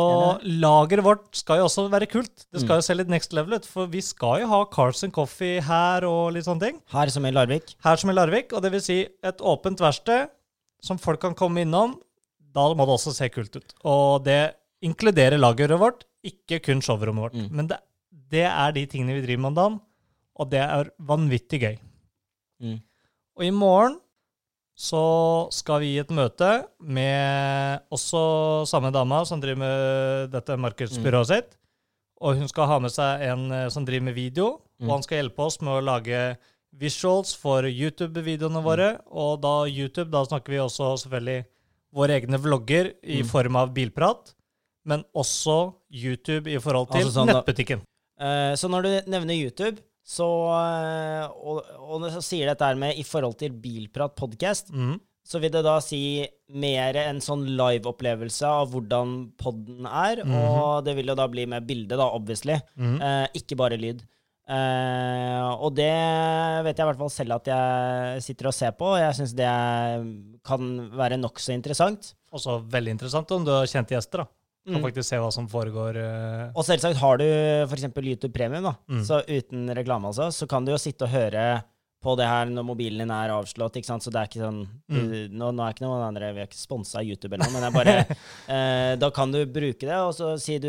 lageret vårt skal jo også være kult. Det skal Mm. jo se litt next level ut, for vi skal jo ha Carlsen Coffee her og litt sånne ting. Her som i Larvik. Her som i Larvik, og det vil si et åpent verksted som folk kan komme innom. Da må det også se kult ut. Og det inkluderer lageret vårt, ikke kun showrommet vårt. Mm. Men det, det er de tingene vi driver med om dagen, og det er vanvittig gøy. Mm. Og i morgen så skal vi i et møte med også samme dama som driver med dette markedsbyrået sitt. Og hun skal ha med seg en eh, som driver med video, Mm. og han skal hjelpe oss med å lage visuals for YouTube-videoene våre. Og da YouTube, da snakker vi også selvfølgelig våre egne vlogger i Mm. form av bilprat, men også YouTube i forhold til Altså sånn da- nettbutikken. Eh, så når du nevner YouTube, så, eh, og, og så sier dette her med i forhold til Bilprat podcast, mm. så vil det da si mer en sånn live-opplevelse av hvordan podden er, Mm. og det vil jo da bli med bilde, da, obviously. Mm. Eh, ikke bare lyd. Eh, og det vet jeg i hvert fall selv at jeg sitter og ser på, og jeg syns det kan være nokså interessant. Også veldig interessant om du har kjente gjester. da. Kan Mm. faktisk se hva som foregår. eh. Og selvsagt har du f.eks. YouTube Premium, da. Mm. så uten reklame, altså, så kan du jo sitte og høre på det her når mobilen din er avslått. ikke sant? Så det er ikke sånn Mm. du, nå, nå er ikke noen andre, Vi er ikke sponsa av YouTube, eller noe, men bare eh, Da kan du bruke det, og så si du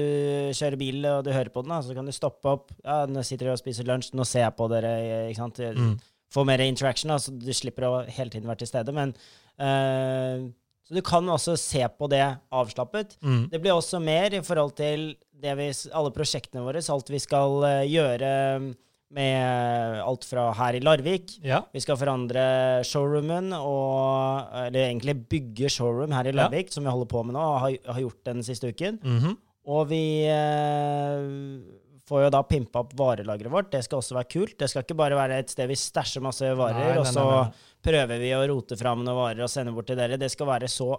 kjører bil og du hører på den, da, så kan du stoppe opp. Ja, nå sitter dere og spiser lunsj, nå ser jeg på dere. ikke sant? Mm. Få mer interaction, da, så du slipper å hele tiden være til stede. Men eh, Så du kan også se på det avslappet. Mm. Det blir også mer i forhold til det vi, alle prosjektene våre, alt vi skal eh, gjøre med alt fra her i Larvik. Ja. Vi skal forandre showroomen, og, eller egentlig bygge showroom her i Ja. Larvik, som vi holder på med nå, og har, har gjort den siste uken. Mhm. Og vi eh, får jo da pimpa opp varelageret vårt. Det skal også være kult. Det skal ikke bare være et sted vi stæsjer masse varer, Nei, nei, og så nei, nei. Prøver vi å rote fram noen varer og sende bort til dere. Det skal være så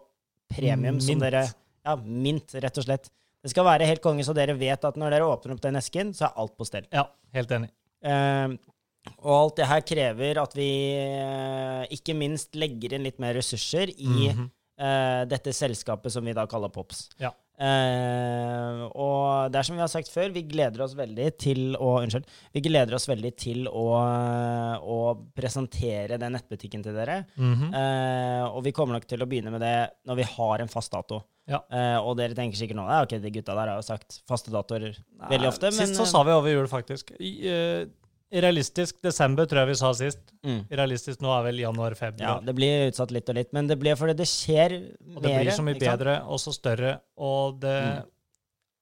premium som dere Ja, mint, rett og slett. Det skal være helt konge, så dere vet at når dere åpner opp den esken, så er alt på stell. ja, helt enig. Eh, og alt det her krever at vi eh, ikke minst legger inn litt mer ressurser i Mhm. eh, dette selskapet som vi da kaller Pops. Ja. Eh, og det er som vi har sagt før, vi gleder oss veldig til å Unnskyld. Vi gleder oss veldig til å, å presentere den nettbutikken til dere. Mhm. Eh, og vi kommer nok til å begynne med det når vi har en fast dato. Ja. Eh, og dere tenker sikkert nå ja, ok, de gutta der har jo sagt faste datoer veldig ofte, men Sist så sa vi over jul, faktisk. I, eh, realistisk desember, tror jeg vi sa sist. mm, Realistisk nå er vel januar-februar. Ja, det blir utsatt litt og litt, men det blir fordi det skjer mer. og det blir så mye bedre og så større, og det Mm.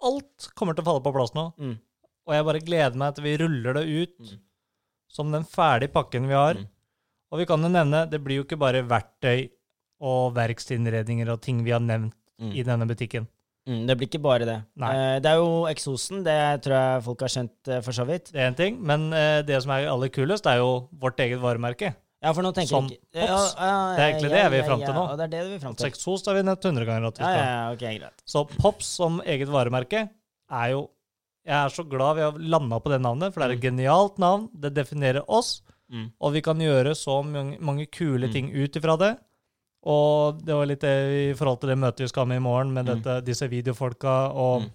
Alt kommer til å falle på plass nå. Mm. Og jeg bare gleder meg til vi ruller det ut Mm. som den ferdige pakken vi har. Mm. Og vi kan jo nevne, det blir jo ikke bare verktøy og verkstedinnredninger og ting vi har nevnt Mm. i denne butikken. Mm, det blir ikke bare det. Eh, det er jo eksosen, det tror jeg folk har skjønt eh, for så vidt. Det er en ting, men eh, det som er aller kulest, er jo vårt eget varemerke. Ja, for nå tenker Som jeg ikke Pops. Det er egentlig det vi er fram til nå. Ja, det er det vi er fram Så til. eksos har vi nevnt 100 ganger. at vi Ja, skal. ja, ja, ok, greit. Så Pops som eget varemerke er jo Jeg er så glad vi har landa på det navnet, for det er et genialt navn. Det definerer oss, Mm. og vi kan gjøre så mange, mange kule Mm. ting ut ifra det. Og det var litt det i forhold til det møtet vi skal ha med i morgen, med Mm. dette, disse videofolka. Og Mm.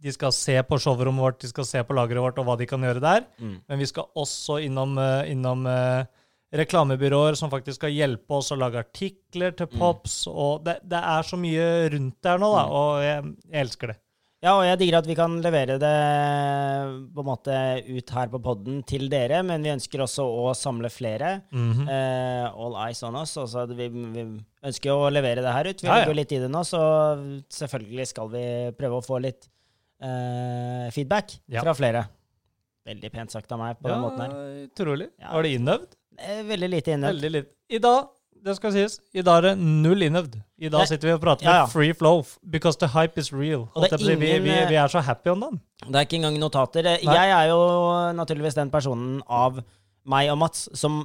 de skal se på showrommet vårt, de skal se på lageret vårt og hva de kan gjøre der. Mm. Men vi skal også innom, eh, innom eh, reklamebyråer som faktisk skal hjelpe oss å lage artikler til Mm. Pops. Og det, det er så mye rundt der nå, da, Mm. og jeg, jeg elsker det. Ja, og jeg digger at vi kan levere det på en måte ut her på podden til dere, men vi ønsker også å samle flere. Mm -hmm. uh, all eyes on us. Altså, vi, vi ønsker jo å levere det her ut. Vi Ja, ja. legger jo litt i det nå, så selvfølgelig skal vi prøve å få litt uh, feedback Ja. fra flere. Veldig pent sagt av meg på den måten her. Utrolig. Var det innøvd? Eh, Veldig lite innøvd. Veldig lite. I dag, det skal sies, i dag er det null innøvd. I dag sitter vi og prater Ja, ja. med free flow, because the hype is real. Og det er si. vi, vi, vi er så happy om den. Det er ikke engang notater. Eh, Nei. Jeg er jo naturligvis den personen av meg og Mats som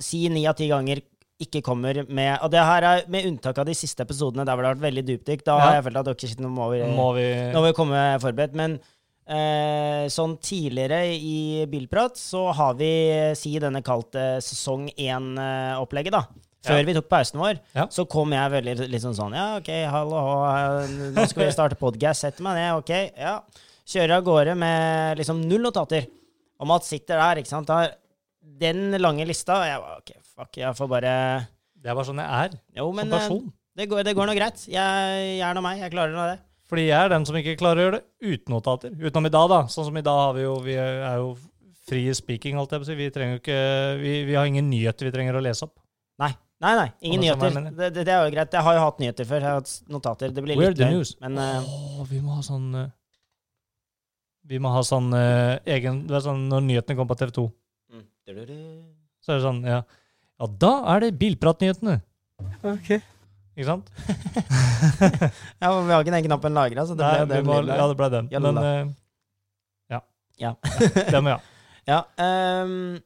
si ni av ti ganger ikke kommer med Og det her er med unntak av de siste episodene der hvor det har vært veldig dypdykk. Da Ja. har jeg følt at dere nå må vi, Må vi nå må vi komme forberedt. Men eh, sånn tidligere i Bilprat så har vi si denne kalt eh, sesong én-opplegget, da. Før Ja. vi tok pausen vår, Ja. så kom jeg veldig litt sånn Ja, OK, hallo, eh, nå skal vi starte podcast. Setter meg ned, OK, ja. Kjører av gårde med liksom null notater. Og Mats sitter der, ikke sant. Har den lange lista. Og jeg var OK, fuck, jeg får bare Det er bare sånn jeg er Jo, men som eh, person. det går, det går nå greit. Jeg, jeg er nå meg. Jeg klarer nå det. Fordi jeg er den som ikke klarer å gjøre det uten notater. Utenom i dag, da. Sånn som i dag har vi jo Vi er jo fri speaking, holdt jeg på å si. Vi trenger jo ikke vi, vi har ingen nyheter vi trenger å lese opp. Nei, nei, nei ingen er nyheter. Det, det, det er jo greit. Jeg har jo hatt nyheter før. Jeg har hatt notater. Det blir We're litt the news. Men uh... oh, vi må ha sånn uh... Vi må ha sånn uh, egen Det er sånn når nyhetene kommer på TV 2, mm. Så er det sånn Ja, ja da er det Bilpratnyhetene. Ok. Ikke sant? Ja, men Vi har ikke den knappen lagra, så det ble den. Var, lille. ja, det ble den. Jalla. Men uh, ja. Ja. den må ja. Ja, um,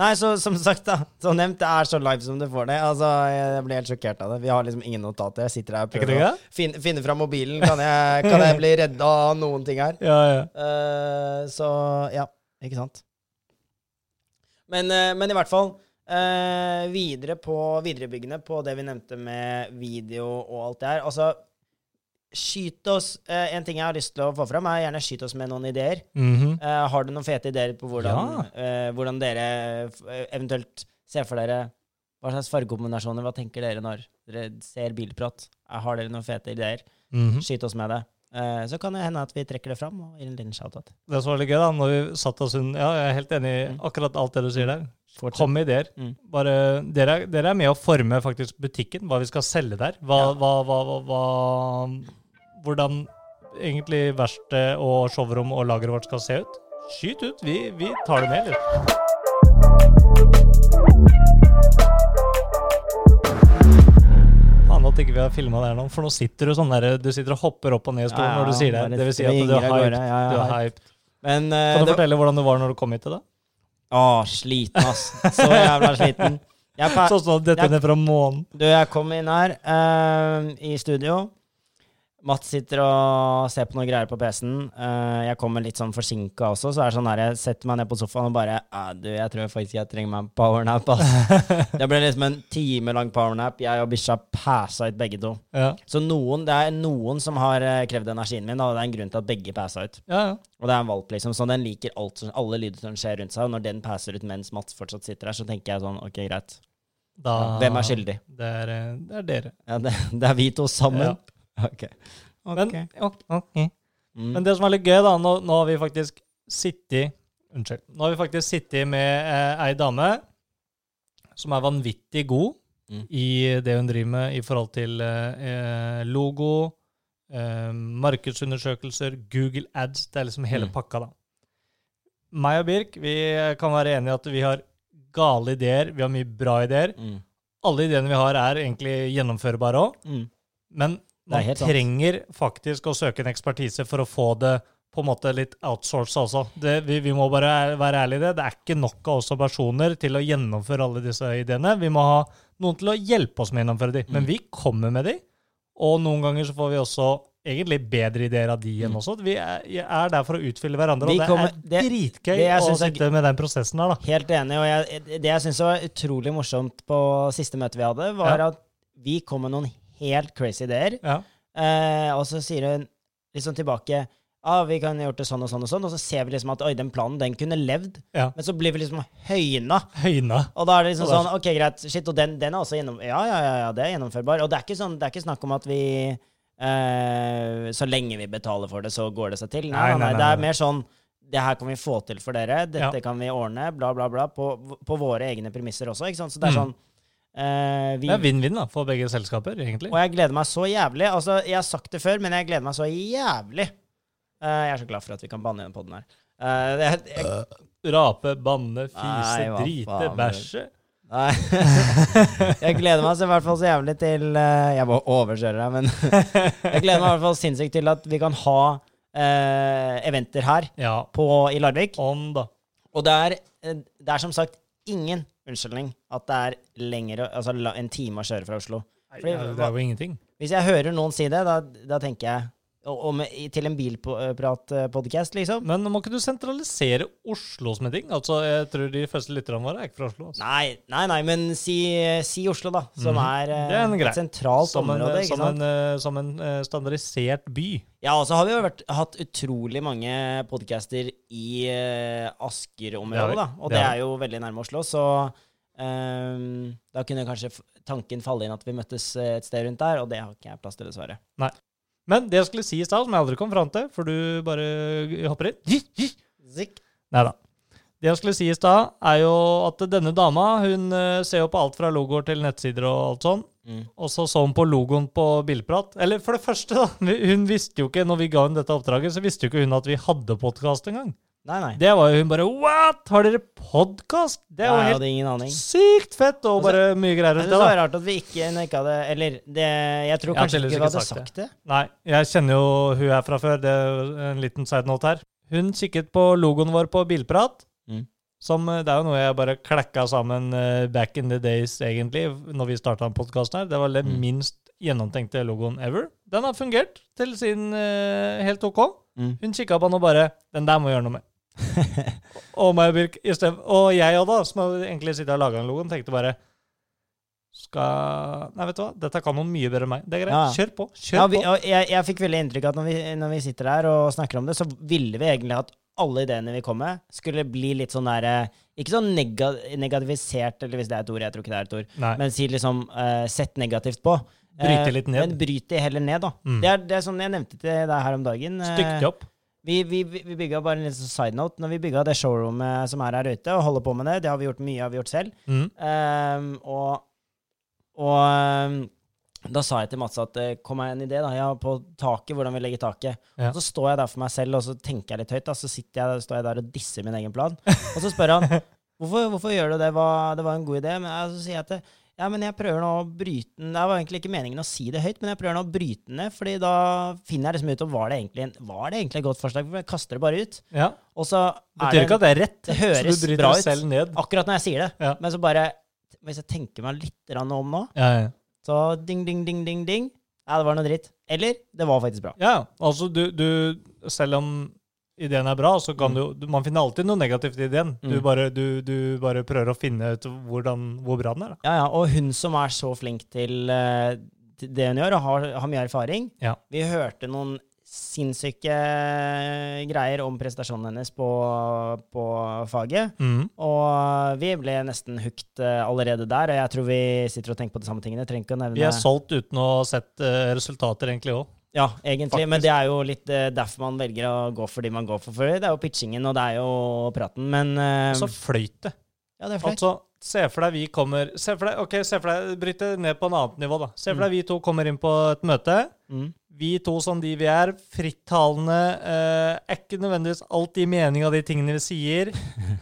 nei, så som sagt, da. Som nevnt, det er så live som du får det. Altså, Jeg blir helt sjokkert av det. Vi har liksom ingen notater. Jeg sitter her og Er prøver å finne, finne fram mobilen. Kan jeg, kan jeg bli redda av noen ting her? Ja, ja. Uh, så ja, ikke sant. Men, uh, men i hvert fall eh, videre på viderebyggende på det vi nevnte med video og alt det her. Altså, skyt oss eh, En ting jeg har lyst til å få fram, er gjerne skyt oss med noen ideer. Mhm. Eh, har du noen fete ideer på hvordan, Ja. eh, hvordan dere eh, eventuelt ser for dere Hva slags fargekombinasjoner? Hva tenker dere når dere ser bilprat? Eh, Har dere noen fete ideer? Mhm. Skyt oss med det. Så kan det hende at vi trekker det fram og gir en liten shout-out. Det som var litt gøy, da, når vi satt oss inn Ja, jeg er helt enig i Mm. akkurat alt det du sier der. Fortsett. Kom med ideer. Mm. Bare, dere, er- dere er med å forme faktisk butikken, hva vi skal selge der. Hva, Ja. hva, hva, Hvordan egentlig verksted og showrom og lageret vårt skal se ut. Skyt ut. Vi, vi tar det med. Faen at ikke vi har filma her nå, for nå sitter du sånn der Du sitter og hopper opp og ned i stolen når du sier det. Det vil si at du er hyped. Ja, ja, Du er hyped. Men uh, Kan du det, fortelle hvordan det var når du kom hit til det? Å, sliten, ass. Så jævla sliten. Jeg, Sånn som dette ned fra månen. du, jeg kom inn her uh, i studio. Mats sitter og ser på noen greier på PC-en. Eh, jeg kommer litt sånn forsinka også, så er det sånn her, jeg setter meg ned på sofaen og bare ah, Du, jeg tror faktisk jeg trenger meg en powernap, ass. det ble liksom en time lang powernap. Jeg og bikkja passa ut begge to. Ja, Så noen, det er noen som har eh, krevd energien min, og det er en grunn til at begge passa ut. ja. ja. Og det er en valp, liksom, så den liker alt, alle lyder som skjer rundt seg. Og når den passer ut mens Mats fortsatt sitter her, så tenker jeg sånn Ok, greit. Da, hvem er skyldig? Det er, eh, det er dere. Ja, det, det er vi to sammen. Ok. Men, okay. ok. Mm. Men det som er litt gøy, da, nå, nå har vi faktisk sittet Unnskyld. Nå har vi faktisk sittet med eh, ei dame som er vanvittig god Mm. i det hun driver med i forhold til eh, eh, logo, eh, markedsundersøkelser, Google ads. Det er liksom hele Mm. pakka, da. Meg og Birk vi kan være enige i at vi har gale ideer, vi har mye bra ideer. Mm. Alle ideene vi har, er egentlig gjennomførbare òg. Mm. Men man trenger faktisk å søke en ekspertise for å få det på en måte litt outsourced også. Det, vi, vi må bare være ærlige i det. Det er ikke nok av oss som personer til å gjennomføre alle disse ideene. Vi må ha noen til å hjelpe oss med å gjennomføre de. Men Mm. vi kommer med de, og noen ganger så får vi også egentlig bedre ideer av de Mm. også. Vi er, er der for å utfylle hverandre, Vi og det kommer- er dritgøy det det å er sitte med den prosessen her, da. Helt enig. Og jeg, det jeg syns var utrolig morsomt på siste møte vi hadde, var Ja. at vi kom med noen helt crazy ideer. Ja. Eh, og så sier hun liksom tilbake ah, vi kan gjort det sånn og sånn og sånn, og så ser vi liksom at oi, den planen, den kunne levd. Ja. Men så blir vi liksom høyna. Høyna. Og da er det liksom sånn, ok, greit, shit, og den, den er også gjennom... Ja, ja, ja, ja, det er gjennomførbar. Og det er ikke, sånn, det er ikke snakk om at vi eh, Så lenge vi betaler for det, så går det seg til. Nei, Nei, nei, nei, nei, det er mer sånn Det her kan vi få til for dere. Dette Ja. kan vi ordne. Bla, bla, bla. På, på våre egne premisser også, ikke sant. Så det er Mm. Eh, vi, Det er vinn-vinn da, for begge selskaper, egentlig. Og jeg gleder meg så jævlig. Altså, jeg har sagt det før, men jeg gleder meg så jævlig. Uh, jeg er så glad for at vi kan banne i den poden her. Uh, det, jeg, Rape, banne, fise, Nei, drite, faen, bæsje. Nei. jeg gleder meg så i hvert fall så jævlig til Jeg må overkjøre deg, men jeg gleder meg i hvert fall sinnssykt til at vi kan ha eh, eventer her Ja, på, i Larvik. om da. Og det er, det er som sagt ingen unnskyldning at det er lengre, altså en time å kjøre fra Oslo. Fordi- det er jo ingenting. Hvis jeg hører noen si det, da, da tenker jeg med, til en bilpratpodkast, liksom. Men må ikke du sentralisere Oslo som en ting? Altså, Jeg tror de første lytterne våre er ikke fra Oslo. Altså. Nei, nei, nei, men si, si Oslo, da. Som mm. er, eh, er en grei. et sentralt Som en, område. ikke som sant? en, eh, som en eh, standardisert by. Ja, og så har vi jo vært, hatt utrolig mange podcaster i uh, Asker-området, da. Og Det det, er jo veldig nærme Oslo, så um, da kunne kanskje tanken falle inn at vi møttes eh, et sted rundt der, og det har ikke jeg plass til, dessverre. Men det jeg skulle si i stad, som jeg aldri kom fram til, for du bare hopper inn Zikk. Nei da. Det jeg skulle si i stad, er jo at denne dama hun eh, ser jo på alt fra logoer til nettsider og alt sånn. Mm. Og så så hun på logoen på Bilprat. Eller for det første, da. Hun visste jo ikke, når vi ga henne dette oppdraget, så visste jo ikke hun at vi hadde podkast engang. Nei, nei. Det var jo hun bare What? Har dere podkast? Det er jo helt ingen aning. sykt fett, og Altså, bare mye greier Jeg synes det. var rart at vi ikke, nekka det. Eller det, jeg tror Jeg kanskje ikke vi hadde sagt sagt det. Nei, jeg kjenner jo hun her fra før. Det er en liten side note her. Hun kikket på logoen vår på Bilprat. Mm. Som, eh, det er jo noe jeg bare klekka sammen uh, back in the days, egentlig, når vi starta podkasten her. Det var den Mm. minst gjennomtenkte logoen ever. Den har fungert til sin uh, helt OK. Mm. Hun kikka på den og bare Den der må jeg gjøre noe med. og meg og Birk Og jeg òg, da, som har egentlig sittet og laga den logoen, tenkte bare skal Nei, vet du hva, dette kan noe mye bedre enn meg. Det er greit. Ja. Kjør på. Kjør Ja, vi, på. jeg, jeg fikk veldig inntrykk av at når vi, når vi sitter der og snakker om det, så ville vi egentlig at alle ideene vi kom med, skulle bli litt sånn der eh, Ikke sånn nega, negativisert, eller hvis det er et ord, jeg tror ikke det er et ord, Nei. men si liksom uh, sett negativt på. Bryte Eh, litt ned. Men bryt det heller ned, da. Mm. Det, er, det er sånn jeg nevnte til deg her om dagen. Stykk det opp. Vi, vi, vi bygga bare en liten side note. Når vi bygga det showroomet som er her ute, og holder på med det, det har vi gjort mye har vi gjort selv. Mm. Um, og og ehm, da sa jeg til Mats at det kom meg en idé da, ja, på taket, hvordan vi legger taket. Ja. Og så står jeg der for meg selv og så tenker jeg litt høyt. Da, så sitter jeg, står jeg der og disser min egen plan. Og så spør han hvorfor, hvorfor gjør du det, Hva, det var en god idé. Men jeg, så sier jeg at ja, men jeg prøver nå å bryte den Det var egentlig ikke meningen å si det høyt, men jeg prøver nå å bryte den ned, fordi da finner jeg liksom ut om var det egentlig, var det egentlig et godt forslag. For jeg kaster det bare ut. Ja. Og så er betyr det ikke at det er rett, det høres så du bryter bra deg selv ned. akkurat når jeg sier det. Ja. Men så bare Hvis jeg tenker meg litt om nå, Ja, ja. så ding, ding, ding, ding, ding. Ja, det var noe dritt. Eller det var faktisk bra. ja, altså du, du Selv om ideen er bra, så kan Mm. du, du Man finner alltid noe negativt i ideen. Du, Mm. bare, du, du bare prøver å finne ut hvordan, hvor bra den er. Da. Ja, ja. Og hun som er så flink til, eh, til det hun gjør, og har, har mye erfaring Ja. Vi hørte noen sinnssyke greier om prestasjonen hennes på, på faget. Mm. Og vi ble nesten hooked eh, allerede der. Og jeg tror vi sitter og tenker på de samme tingene. Vi er solgt uten å ha sett eh, resultater, egentlig òg. Ja, egentlig. Faktisk. Men det er jo litt eh, derfor man velger å gå for de man går for. Det er jo pitchingen, og det er jo praten. Men eh, Så fløyt det. Ja, det er fløyt. Altså, se for deg vi kommer Se for deg, ok, se for deg, Bryt det ned på en annet nivå, da. Se for deg vi to kommer inn på et møte. Mm. Vi to som de vi er, frittalende, eh, er ikke nødvendigvis alltid i mening av de tingene vi sier.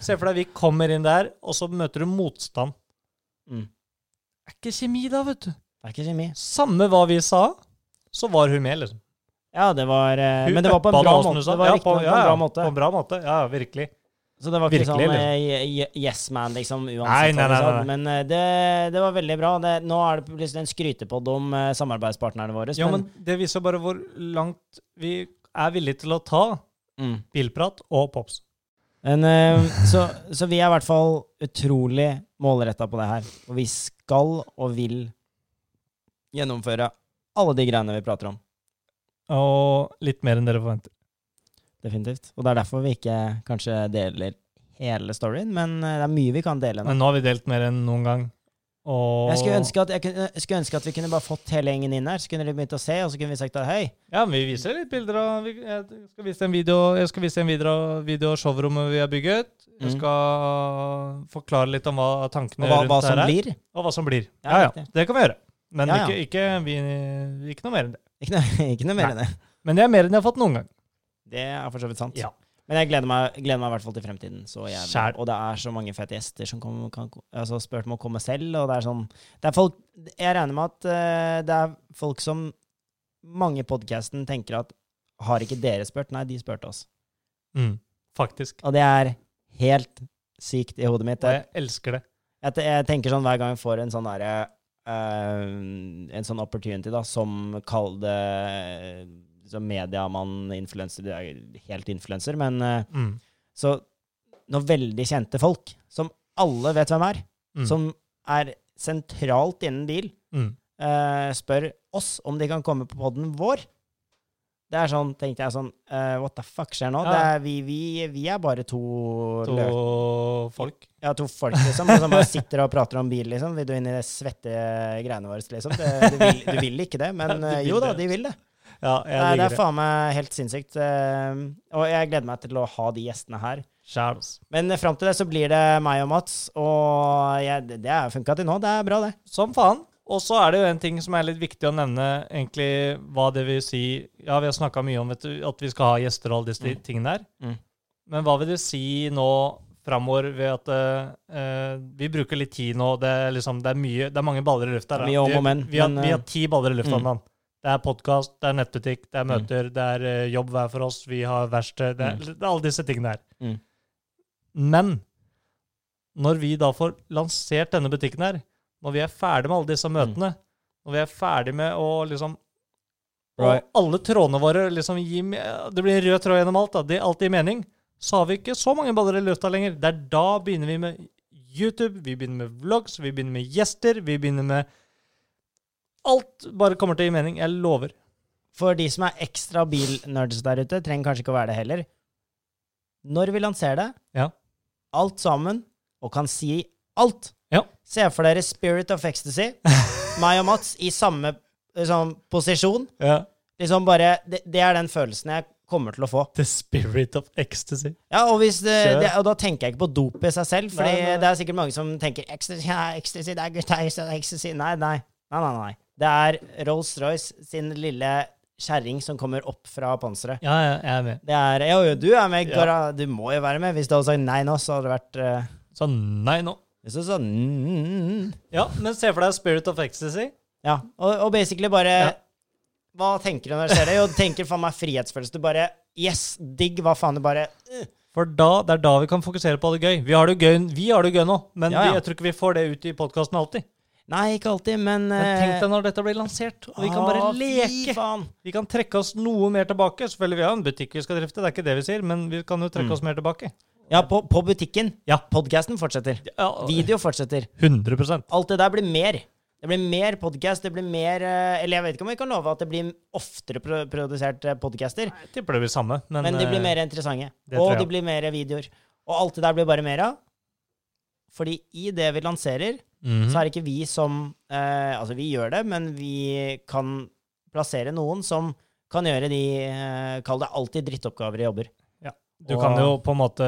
Se for deg vi kommer inn der, og så møter du motstand. Mm. Det er ikke kjemi da, vet du. Det er ikke kjemi. Samme hva vi sa, så var hun med, liksom. Ja, det var eh, Hun Men det var på en bra måte. Det var Ja, på, ja, på en bra måte. På en bra måte, ja, virkelig. Så det var ikke Virkelig, sånn eh, yes man, liksom, uansett nei, nei, nei, nei. Men eh, det, det var veldig bra. Det, nå er det plutselig en skrytepodd om samarbeidspartnerne våre. Ja, men det viser bare hvor langt vi er villige til å ta mm. bilprat og pops. Men, så, så vi er i hvert fall utrolig målretta på det her. Og vi skal og vil gjennomføre alle de greiene vi prater om. Og litt mer enn dere forventer. Definitivt. Og det er derfor vi ikke kanskje deler hele storyen, men eh, det er mye vi kan dele nå. Men nå har vi delt mer enn noen gang. Og Jeg skulle, ønske at, jeg, kunne, skulle ønske at vi kunne bare fått hele gjengen inn her, så kunne de begynt å se, og så kunne vi sagt at hei. Ja, men vi viser litt bilder av vi- Jeg skal vise en video Jeg skal vise en video, video av showrommet vi har bygget. Jeg Mm. skal forklare litt om hva tankene Og hva, rundt hva som her er. blir. Og hva som blir. Ja, Ja, ja. Det kan vi gjøre. Men Ja, ja. Ikke, ikke, vi, ikke noe mer enn det. Ikke noe, ikke noe mer enn det. Men det er mer enn jeg har fått noen gang. Det er for så vidt sant. Ja. Men jeg gleder meg, gleder meg i hvert fall til fremtiden. Og det er så mange fete gjester som kom, kan, altså spurt om å komme selv. Og det er sånn det er folk, Jeg regner med at uh, det er folk som mange i podkasten tenker at Har ikke dere spurt? Nei, de spurte oss. Mm, faktisk. Og det er helt sykt i hodet mitt. Og Jeg, elsker det. jeg, jeg tenker sånn hver gang jeg får en sånn derre En sånn opportunity, da, som kall det som mediamann, influenser Du er helt influenser, men eh, Mm. Så noen veldig kjente folk, som alle vet hvem er, Mm. som er sentralt innen bil, Mm. eh, spør oss om de kan komme på poden vår Det er sånn, tenkte jeg sånn uh, What the fuck skjer nå? Ja. Er, vi, vi, vi er bare to, To folk. ja, to folk, liksom, som bare sitter og prater om bil, liksom. Vil du inn i det svette greiene våre, liksom? Det, du, vil, du vil ikke det, men Du eh, jo da, de vil det. Ja, Det det er faen meg helt sinnssykt. eh, og jeg gleder meg til å ha de gjestene her. Altså. Men fram til det så blir det meg og Mats, og jeg, det har funka til nå. Det er bra, det. Som faen. Og så er det jo en ting som er litt viktig å nevne, egentlig hva det vil si Ja, vi har snakka mye om vet du, at vi skal ha gjester og alle disse Mm. tingene der. Mm. Men hva vil det si nå framover ved at uh, vi bruker litt tid nå? Det er, liksom, det er, mye, det er mange baller i lufta. da. Vi- Vi, har, vi eh, har ti baller i lufta om mm. dagen. Det er podkast, det er nettbutikk, det er Mm. møter, det er uh, jobb hver for oss, vi har verksted det, det er alle disse tingene her. Mm. Men når vi da får lansert denne butikken her, når vi er ferdig med alle disse Mm. møtene, når vi er ferdig med å liksom Og alle trådene våre liksom gir Det blir en rød tråd gjennom alt, da. Det alt gir mening. Så har vi ikke så mange baller i lufta lenger. Det er da begynner vi med YouTube, vi begynner med vlogs, vi begynner med gjester, vi begynner med Alt bare kommer til å gi mening. Jeg lover. For de som er ekstra bilnerds der ute, trenger kanskje ikke å være det heller. Når vi lanserer det, Ja. alt sammen, og kan si alt Ja. Se for dere Spirit of Ecstasy, meg og Mats, i samme liksom, posisjon. Ja. Liksom bare, det, det er den følelsen jeg kommer til å få. The spirit of ecstasy. Ja, og, det, det, og da tenker jeg ikke på dop i seg selv, for det er sikkert mange som tenker ecstasy, ja, ecstasy, det er gutta, ecstasy. Nei, nei, nei, nei, nei. Det er Rolls-Royce sin lille kjerring som kommer opp fra panseret. Ja, ja, jeg er med. Det er Jo, jo, du er med, Ja. Du må jo være med. Hvis du hadde sagt nei nå, så hadde det vært uh, Så nei nå. Hvis du mm, Ja, men se for deg spirit of ecstasy. Ja, og, og basically bare Ja. Hva tenker du når du ser det? Jo, tenker faen meg frihetsfølelse. Du bare Yes, digg, hva faen? Du bare. For da, det er da vi kan fokusere på det gøy. Vi har det gøy, har det gøy nå, men Ja, ja. Vi, jeg tror ikke vi får det ut i podkasten alltid. Nei, ikke alltid, men Men tenk deg når dette blir lansert, og vi kan bare ah, leke. faen. Vi kan trekke oss noe mer tilbake. Selvfølgelig, vi har en butikk vi skal drifte, det er ikke det vi sier, men vi kan jo trekke Mm. oss mer tilbake. Ja, på, på butikken. Ja. Podcasten fortsetter. Video fortsetter. 100 Alt det der blir mer. Det blir mer podcast, det blir mer eh, Eller jeg vet ikke om vi kan love at det blir oftere pro produsert eh, podcaster, Jeg tipper det blir samme, men, men de blir eh, mer interessante. Og det blir mer videoer. Og alt det der blir bare mer av. Fordi i det vi lanserer, mhm. så er det ikke vi som eh, Altså, vi gjør det, men vi kan plassere noen som kan gjøre de eh, Kall det alltid drittoppgaver i jobber. Du kan jo på en måte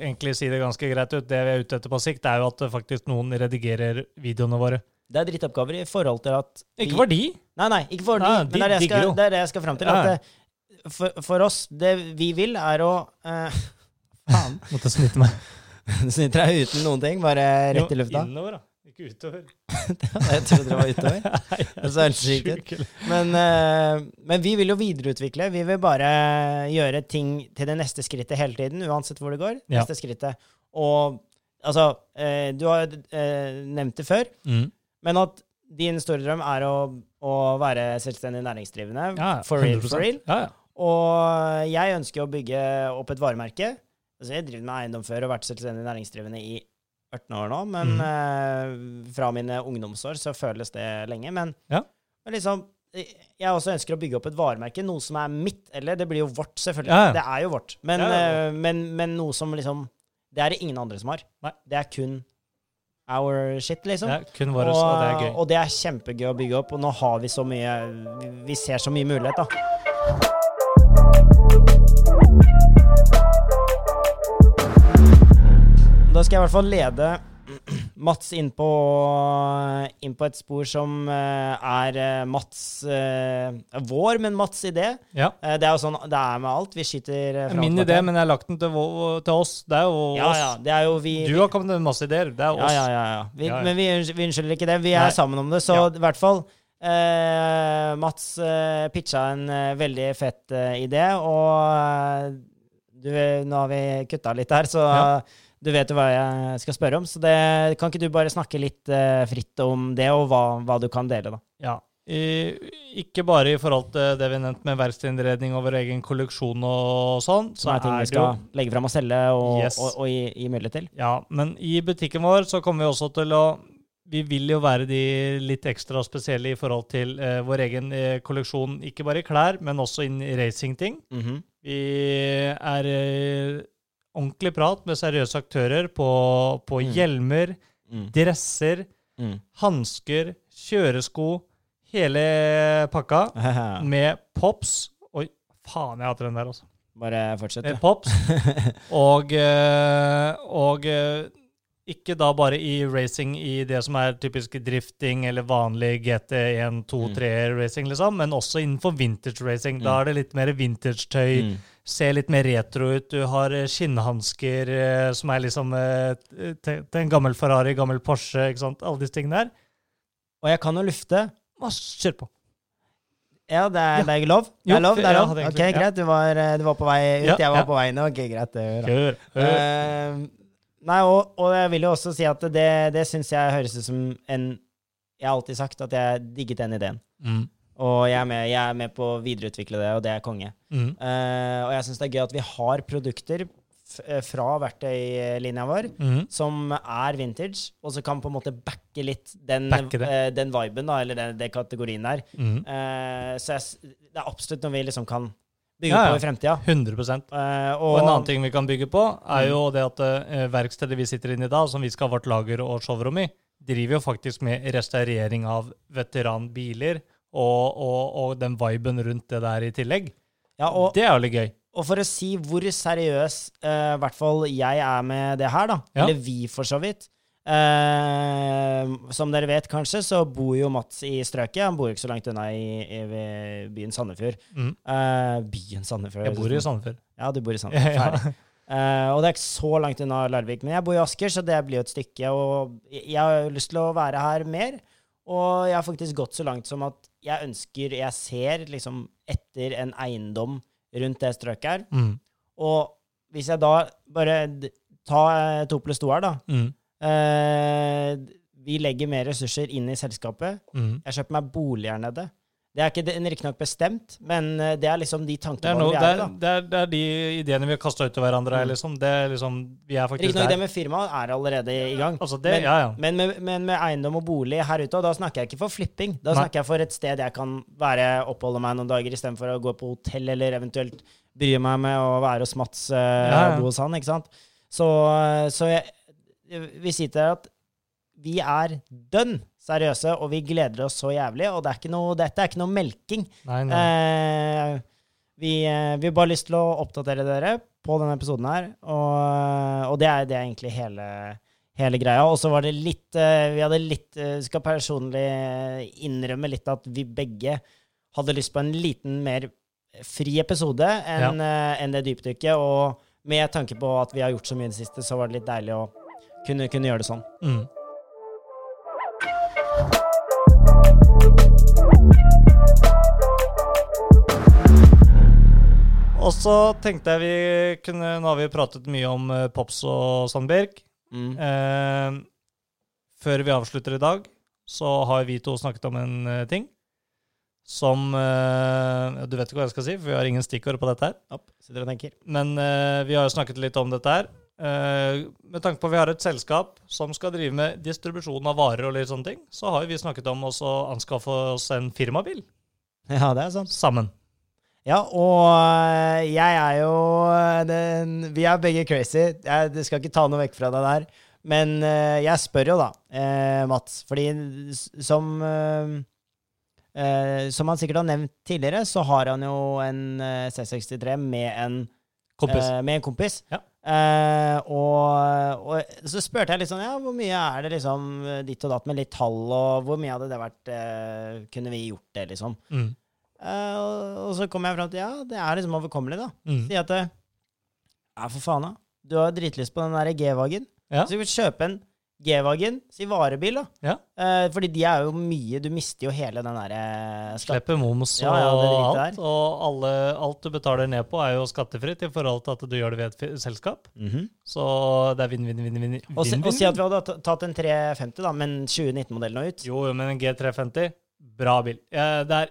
egentlig si det ganske greit ut. Det vi er ute etter på sikt, er jo at faktisk noen redigerer videoene våre. Det er drittoppgaver i forhold til at vi- Ikke for de. Nei, nei, ikke for Nei, de, de men det er det, jeg skal, det er det jeg skal fram til. Ja, At det, for, for oss, det vi vil, er å eh, Faen. Måtte snitte meg. Snyter deg uten noen ting, bare rett i lufta. Innover, da. Ikke utover. Jeg trodde det var utover. Det så helt sykt ut. Men, eh, men vi vil jo videreutvikle. Vi vil bare gjøre ting til det neste skrittet hele tiden, uansett hvor det går. Ja. Neste skrittet. Og altså, eh, du har eh, nevnt det før, Mm. men at din store drøm er å, å være selvstendig næringsdrivende. Ja, for real, for real. Ja, ja. Og jeg ønsker å bygge opp et varemerke. Altså, jeg har drevet med eiendom før og vært selvstendig næringsdrivende i 18 år nå, men mm. eh, fra mine ungdomsår så føles det lenge. Men, Ja. men liksom Jeg også ønsker å bygge opp et varemerke, noe som er mitt, eller det blir jo vårt, selvfølgelig. Ja, ja. Det er jo vårt. Men, Ja, ja, ja. eh, men, men noe som liksom Det er det ingen andre som har. Nei. Det er kun our shit, liksom. Er kun våre, og det er gøy. og det er kjempegøy å bygge opp, og nå har vi så mye vi- Vi ser så mye mulighet, da. Da skal jeg i hvert fall lede Mats inn på, inn på et spor som eh, er eh, Mats eh, Vår, men Mats' idé. Ja. Det er jo sånn det er med alt. Vi skyter fra Min idé, men jeg har lagt den til, til oss. Det er jo Ja, oss. ja. Det er jo vi Du har kommet med masse ideer. Det er oss. ja, ja. ja. Vi. Men vi, vi unnskylder ikke det. Vi er Nei. sammen om det. Så i hvert fall eh, Mats eh, pitcha en eh, veldig fett idé, og du, nå har vi kutta litt her, så Ja. Du vet jo hva jeg skal spørre om. Så det, kan ikke du bare snakke litt eh, fritt om det, og hva, hva du kan dele, da? Ja. I, ikke bare i forhold til det vi nevnte med verkstedinnredning og vår egen kolleksjon og sånn, så er ting vi skal jo legge fram og selge, og, Yes. og, og gi, gi mulighet til. Ja, men i butikken vår så kommer vi også til å Vi vil jo være de litt ekstra spesielle i forhold til eh, vår egen eh, kolleksjon, ikke bare i klær, men også i racingting. -hmm. Vi er eh, ordentlig prat med seriøse aktører på, på Mm. hjelmer, Mm. dresser, Mm. hansker, kjøresko, hele pakka, med pops. Oi, faen, jeg hater den der, altså. Bare fortsett, Med pops og, eh, og eh, ikke da bare i racing i det som er typisk drifting eller vanlig GT1, 2, Mm. 3-racing, liksom, men også innenfor vintage racing. Da Mm. er det litt mer vintage-tøy, Mm. ser litt mer retro ut. Du har eh, skinnhansker eh, som er liksom eh, til, en gammel Ferrari, gammel Porsche, ikke sant. Alle disse tingene der. Og jeg kan jo lufte. Kjør på. Ja, det er, Ja. det er lov? Det er lov? Det er lov. Ok, greit. Du var, du var på vei ut, Ja, jeg var på vei inn. Ok, greit. Det jeg. Kjør. Nei, og, og jeg vil jo også si at det, det syns jeg høres ut som en Jeg har alltid sagt at jeg digget den ideen. Mm. Og jeg er med, jeg er med på å videreutvikle det, og det er konge. Mm. Uh, og jeg syns det er gøy at vi har produkter eh, fra verktøylinja vår Mm. som er vintage, og så kan på en måte backe litt den, eh, den viben, da, eller den, den kategorien der. Eh, så jeg, det er absolutt noe vi liksom kan bygge Ja, ja. på i fremtida. 100 Eh, Og en annen ting vi kan bygge på, er Mm. jo det at eh, verkstedet vi sitter inne i da, som vi skal ha vårt lager og showrom i, driver jo faktisk med restaurering av veteranbiler og, og, og den viben rundt det der i tillegg. ja, og, det er jo litt gøy. og for å si hvor seriøs eh, hvert fall jeg er med det her, da, eller vi for så vidt eh, Som dere vet kanskje, så bor jo Mats i strøket. Han bor ikke så langt unna i, i byen Sandefjord. Mm. Eh, byen Sandefjord. Jeg bor i Sandefjord. Ja, du bor i Sandefjord. Eh, og det er ikke så langt unna Larvik. Men jeg bor i Asker, så det blir jo et stykke. Og jeg har lyst til å være her mer. Og jeg har faktisk gått så langt som at jeg ønsker Jeg ser liksom etter en eiendom rundt det strøket her. Mm. Og hvis jeg da bare tar Ta eh, to pluss to her, da. Mm. Eh, vi legger mer ressurser inn i selskapet. Mm. Jeg kjøper meg bolig her nede. Det er ikke riktignok bestemt, men eh, det er liksom de tankene vi er i, det, det er de ideene vi har kasta ut til hverandre. Mm. Liksom. Det er liksom, vi er faktisk Riktignok det med firma er allerede i gang. Altså det, men- ja, ja. Men med, men med eiendom og bolig her ute, og da snakker jeg ikke for flipping. Da Nei. snakker jeg for et sted jeg kan være, oppholde meg noen dager istedenfor å gå på hotell, eller eventuelt bry meg med å være hos Mats eh, og bo hos han, ikke sant. Så, så jeg, vi sier til dere at vi er dønn seriøse, og vi gleder oss så jævlig, og det er ikke noe, dette er ikke noe melking. Nei, nei. Eh, vi, eh, vi har bare lyst til å oppdatere dere på denne episoden her, og, og det, er, det er egentlig hele, hele greia. Og så var det litt eh, Vi hadde litt eh, Skal personlig innrømme litt at vi begge hadde lyst på en liten mer fri episode enn ja. en det dypdykket, og med tanke på at vi har gjort så mye i det siste, så var det litt deilig å kunne, kunne gjøre det sånn. Mm. Og så tenkte jeg vi kunne Nå har vi pratet mye om eh, Pops og Sandberg. Eh, før vi avslutter i dag, så har vi to snakket om en eh, ting som eh, Du vet ikke hva jeg skal si, for vi har ingen stikkord på dette her. Opp, sitter og tenker. Men eh, vi har jo snakket litt om dette her. Eh, med tanke på at vi har et selskap som skal drive med distribusjon av varer og litt sånne ting, så har vi snakket om å anskaffe oss en firmabil Ja, det er sant. sammen. Ja, og øh, jeg er jo øh, den, Vi er begge crazy. Jeg det skal ikke ta noe vekk fra deg der. Men jeg spør jo, da, eh, Mats, fordi som eh, Som han sikkert har nevnt tidligere, så har han jo en øh, C63 med en Kompis. eh, med en kompis. Ja. Eh, og, og så spurte jeg litt sånn, ja, hvor mye er det liksom ditt og datt med litt tall, og hvor mye hadde det vært eh, Kunne vi gjort det, liksom? Mm. Eh, og, så kom jeg fram til ja, det er liksom overkommelig, da. Mm. Si at eh, Ja, for faen, da. Du har dritlyst på den der G-Wagen. Ja. Så vi vil kjøpe en G-Wagen, si varebil, da. Ja. Eh, fordi de er jo mye Du mister jo hele den derre skatt... Slipper moms og Ja, ja, alt. der. Og alle, alt du betaler ned på, er jo skattefritt i forhold til at du gjør det ved et selskap. selskap. -hmm. Så det er vinn, vinn, vinn, vinn. og, og si at vi hadde tatt en 350, da, men 2019-modellen og ut. Jo, jo, men en G350, bra bil. Eh, det er,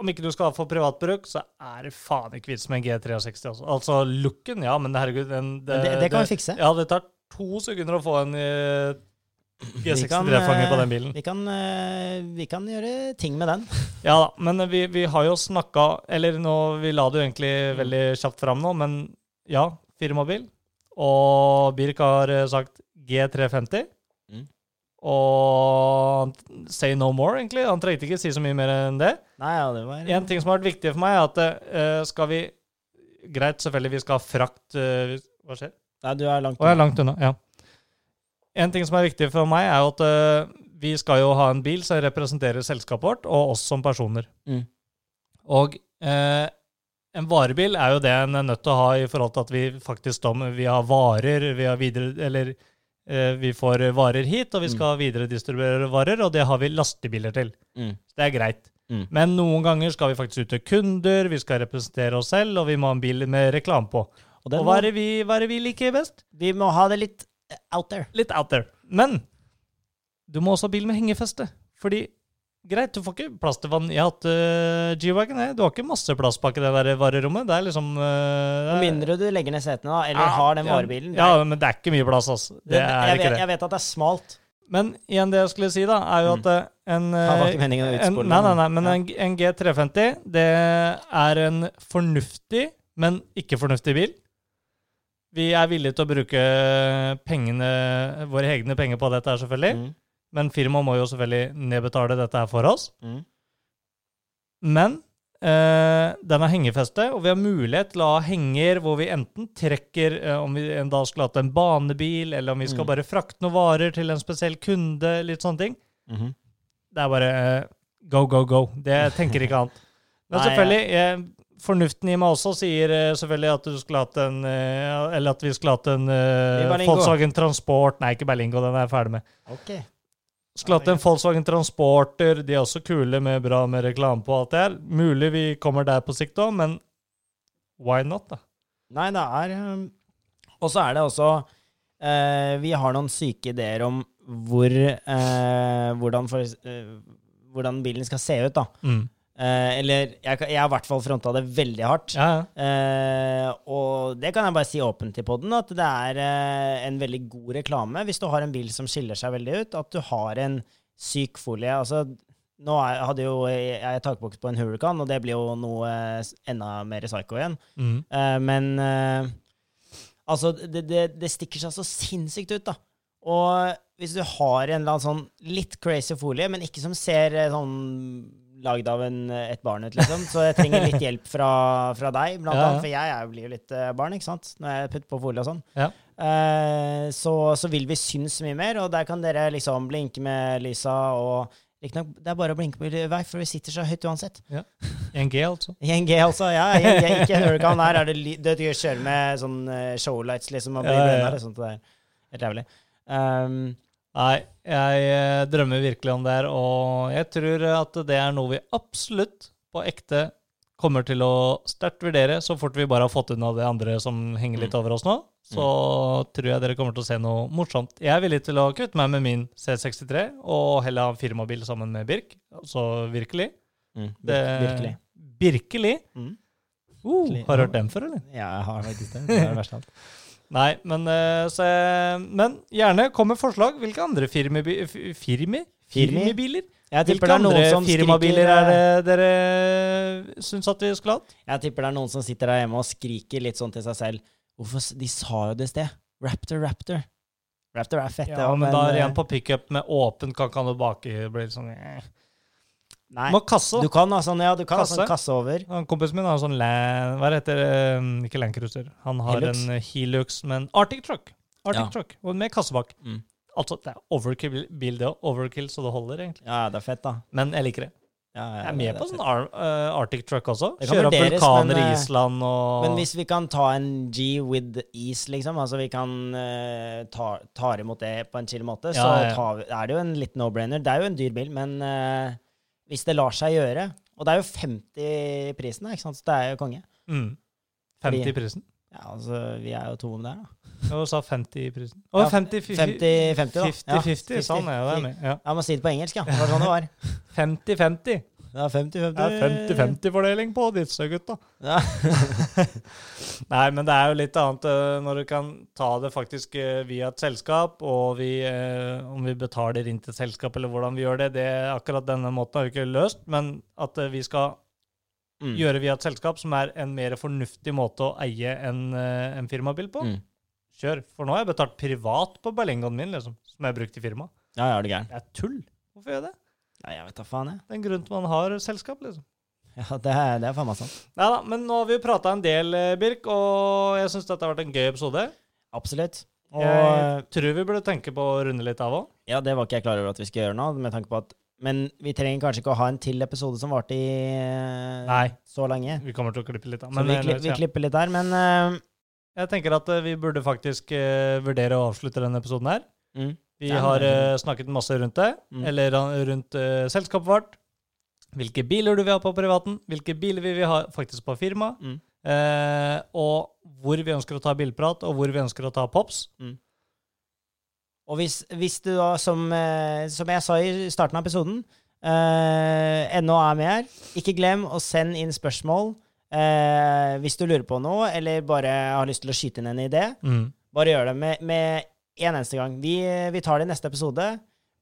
om ikke du skal ha for privatbruk, så er det faen ikke vits med en G63 også. Altså looken, ja, men herregud den, Men det, det kan vi fikse. Ja, det tar to sekunder å få en eh, Vi kan, G63-fanger på eh, den bilen. Vi kan, eh, vi kan gjøre ting med den. Ja da, men vi, vi har jo snakka Eller nå, vi la det jo egentlig Mm. veldig kjapt fram nå, men ja, firmabil. Og Birk har eh, sagt G350. Mm. Og say no more, egentlig. Han trengte ikke si så mye mer enn det. Nei, ja, det var En ting som har vært viktig for meg, er at uh, skal vi Greit, selvfølgelig, vi skal ha frakt uh, Hva skjer? Nei, du er langt Å, jeg er langt unna. Ja. En ting som er viktig for meg, er jo at uh, vi skal jo ha en bil som representerer selskapet vårt, og oss som personer. Mm. Og uh, en varebil er jo det en er nødt til å ha i forhold til at vi faktisk Vi har varer, vi har videre Eller uh, vi får varer hit, og vi Mm. skal videre distribuere varer, og det har vi lastebiler til. Mm. Så det er greit. Mm. Men noen ganger skal vi faktisk ut til kunder, vi skal representere oss selv, og vi må ha en bil med reklame på. Og Og hva er, det vi, hva er det vi liker best? vi må ha det litt eh, out there. Litt out there. Men du må også ha bil med hengefeste. Fordi greit, du får ikke plass til vann. Jeg har hatt uh, G-Wagon. Du har ikke masse plass bak i det der varerommet. Det er liksom uh, Med mindre du legger ned setene, da, eller har den varebilen. Ja, er- men det er ikke mye plass, altså. Det det- er jeg, ikke vet, det. jeg vet at det er smalt. Men igjen, det jeg skulle si, da, er jo at mm. en, Det en utspole. Nei, nei, nei, men Ja. en, en G350, det er en fornuftig, men ikke fornuftig bil. Vi er villige til å bruke pengene, våre egne penger på dette, her selvfølgelig. Mm. Men firmaet må jo selvfølgelig nedbetale dette her for oss. Mm. Men eh, den er hengefeste, og vi har mulighet til å ha henger hvor vi enten trekker eh, Om vi en dag skulle hatt en banebil, eller om vi skal Mm. bare frakte noen varer til en spesiell kunde, litt sånne ting. -hmm. Det er bare eh, go, go, go. Det tenker ikke annet. Men selvfølgelig, eh, fornuften i meg også sier eh, selvfølgelig at en eh, Eller at vi skulle hatt en eh. Volkswagen Transport Nei, ikke Berlingo, den er jeg ferdig med. Ok. Skulle hatt en Volkswagen Transporter. De er også kule med bra med reklame på alt det her. Mulig vi kommer der på sikt òg, men why not, da? Nei, det er um, Og så er det også eh, Vi har noen syke ideer om hvor eh, hvordan, for, eh, hvordan bilen skal se ut, da. Mm. Eh, eller jeg, jeg har i hvert fall fronta det veldig hardt. Ja, ja. Eh, og det kan jeg bare si åpent i poden, at det er eh, en veldig god reklame hvis du har en bil som skiller seg veldig ut. At du har en syk folie. Altså, nå er, hadde jo jeg, jeg takboks på en Huracan, og det blir jo noe eh, enda mer psycho igjen. Mm. Eh, men eh, altså, det, det, det stikker seg så sinnssykt ut, da. Og hvis du har en eller annen sånn litt crazy folie, men ikke som ser sånn lagd av en, et barnet, liksom, så jeg trenger litt hjelp fra, fra deg, blant Ja, ja. annet, for jeg er, blir jo litt eh, barn, ikke sant, når jeg putter på folie og sånn. Ja. Eh, så, så vil vi synes mye mer, og der kan dere liksom blinke med lysa, og riktignok, det er bare å blinke på vei, for vi sitter så høyt uansett. En G, altså. I en G, altså. Ja, i en G, ikke Huracan. Her er det dødt det å kjøre med sånn eh, showlights, liksom, og bli Ja, ja, ja. blenda. Sånt det er helt jævlig. Um, Nei, jeg eh, drømmer virkelig om det her, og jeg tror at det er noe vi absolutt på ekte kommer til å sterkt vurdere så fort vi bare har fått unna det andre som henger litt Mm. over oss nå. Så tror jeg dere kommer til å se noe morsomt. Jeg er villig til å kutte meg med min C63 og heller ha en firmabil sammen med Birk. Så virkelig. Det, Virkelig. Virkelig. Mm. Uh, har du hørt den før, eller? Ja, jeg har faktisk det. Det er det verste av alt. Nei, men, eh, så, men gjerne kom med forslag. Hvilke andre firmi? Firmi? firmibiler? Hvilke er andre som firmabiler er det dere syns at vi skulle hatt? Jeg tipper det er noen som sitter der hjemme og skriker litt sånn til seg selv. Hvorfor De sa jo det i sted. Raptor, Raptor. Raptor er fett, Ja, òg, men da er det en på pickup med åpen kakane baki. Det blir sånn eh. Nei. Må kasse. Du kan ha sånn, ja, du kan ha Kasse. sånn kasse over. Han Kompisen min har sånn Land, Hva heter det? Ikke Landcruiser. Han har Hilux. en Helux, men med en Arctic Truck. Arctic Ja. Truck, Og med kasse bak. Mm. Altså, det er overkill-bil, det òg. Overkill, så det holder, egentlig. Ja, det er fett, da. Men jeg liker det. Ja, ja, Jeg er med er på sånn Ar uh, Arctic Truck også. Kjøre opp vulkaner men, i eh, Island og Men hvis vi kan ta en G with ease, liksom, altså vi kan uh, ta, ta imot det på en chill måte, så Ja, så ja. tar vi, er det jo en litt no-brainer. Det er jo en dyr bil, men eh, hvis det lar seg gjøre Og det er jo 50 i prisen, ikke sant? så det er jo konge. mm. 50 i Fordi- prisen? Ja, altså, vi er jo to om det her, da. Ja, Du sa 50 i prisen. Å, Ja, 50 50-50, da. 50-50, sånn er det. Ja. Ja. Jeg må si det på engelsk, ja. Det var sånn det var. 50-50. Ja, 50-50. Det er 50-50-fordeling på disse gutta. Ja. Nei, men det er jo litt annet eh, når du kan ta det faktisk eh, via et selskap, og vi, eh, om vi betaler inn til selskap eller hvordan vi gjør det, det akkurat denne måten har vi ikke løst, men at vi skal Mm. gjøre via et selskap som er en mer fornuftig måte å eie en, en firmabil på. Mm. Kjør. For nå har jeg betalt privat på Berlingoen min, liksom, som jeg har brukt i firma. Ja, ja, du? Det er tull. Hvorfor gjør jeg det? Ja, jeg vet da faen, jeg. Det er en grunn til man har selskap, liksom. Ja, det er, det er faen meg sant. Nei da, men nå har vi jo prata en del, eh, Birk, og jeg syns dette har vært en gøy episode. Absolutt. Og Jeg tror vi burde tenke på å runde litt av òg. ja, det var ikke jeg klar over at vi skulle gjøre nå, med tanke på at Men vi trenger kanskje ikke å ha en til episode som varte i eh, Nei. så lenge. Vi kommer til å klippe litt av. Så vi, eh, kli, vi klipper litt der, men uh, Jeg tenker at eh, vi burde faktisk uh, vurdere å avslutte denne episoden her. mm, Vi har eh, snakket masse rundt det, Mm. eller rundt uh, selskapet vårt. Hvilke biler du vil ha på privaten, hvilke biler vi vil ha faktisk på firma, Mm. uh, og hvor vi ønsker å ta bilprat, og hvor vi ønsker å ta pops. Og hvis, hvis du da, som, som jeg sa i starten av episoden, eh, ennå er med her, ikke glem å sende inn spørsmål eh, hvis du lurer på noe, eller bare har lyst til å skyte inn en idé. Bare gjør det med, med en eneste gang. Vi, vi tar det i neste episode,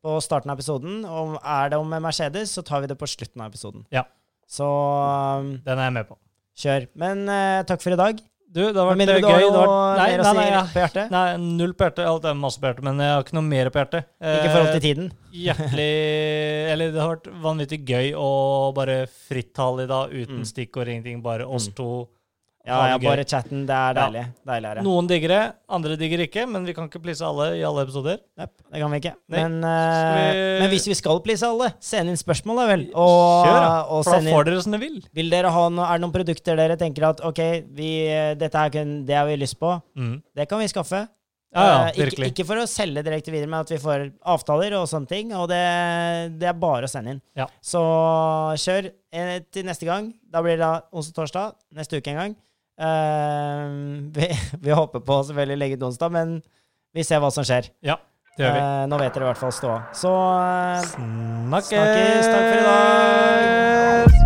på starten av episoden. Og er det om Mercedes, så tar vi det på slutten av episoden. Ja. Så um, Den er jeg med på. kjør. Men uh, takk for i dag. Du, det har vært eh, du har gøy. Noe nei, mer å nei, si nei, på hjertet? nei, null på hjertet. Alt er masse på hjertet, men jeg har ikke noe mer på hjertet. Ikke i forhold til Eh, tiden? Hjertelig Eller det har vært vanvittig gøy å bare frittale i dag, uten Mm. stikkord, ingenting. Bare oss Mm. to. Ja, ja, bare chatten. Det er Ja. deilig. Deilig er det. Noen digger det, andre digger ikke, men vi kan ikke please alle i alle episoder. Yep, det kan vi ikke. Men, uh, vi- men hvis vi skal please alle, send inn spørsmål, da vel. Og, Kjør, da. For da får dere som dere vil. Vil dere ha noe, Er det noen produkter dere tenker at OK, vi, dette er kun, det har vi lyst på? Mm. Det kan vi skaffe. Ja, ja, Eh, ikke, ikke for å selge direkte videre, men at vi får avtaler og sånne ting. Og det, det er bare å sende inn. Ja. Så kjør eh, til neste gang. Da blir det onsdag-torsdag. Neste uke en gang. Eh, vi, vi håper på selvfølgelig legge ut onsdag, men vi ser hva som skjer. Ja, det gjør vi. Uh, nå vet dere i hvert fall ståa. Så uh, Snakkes! snakkes. Takk for i dag.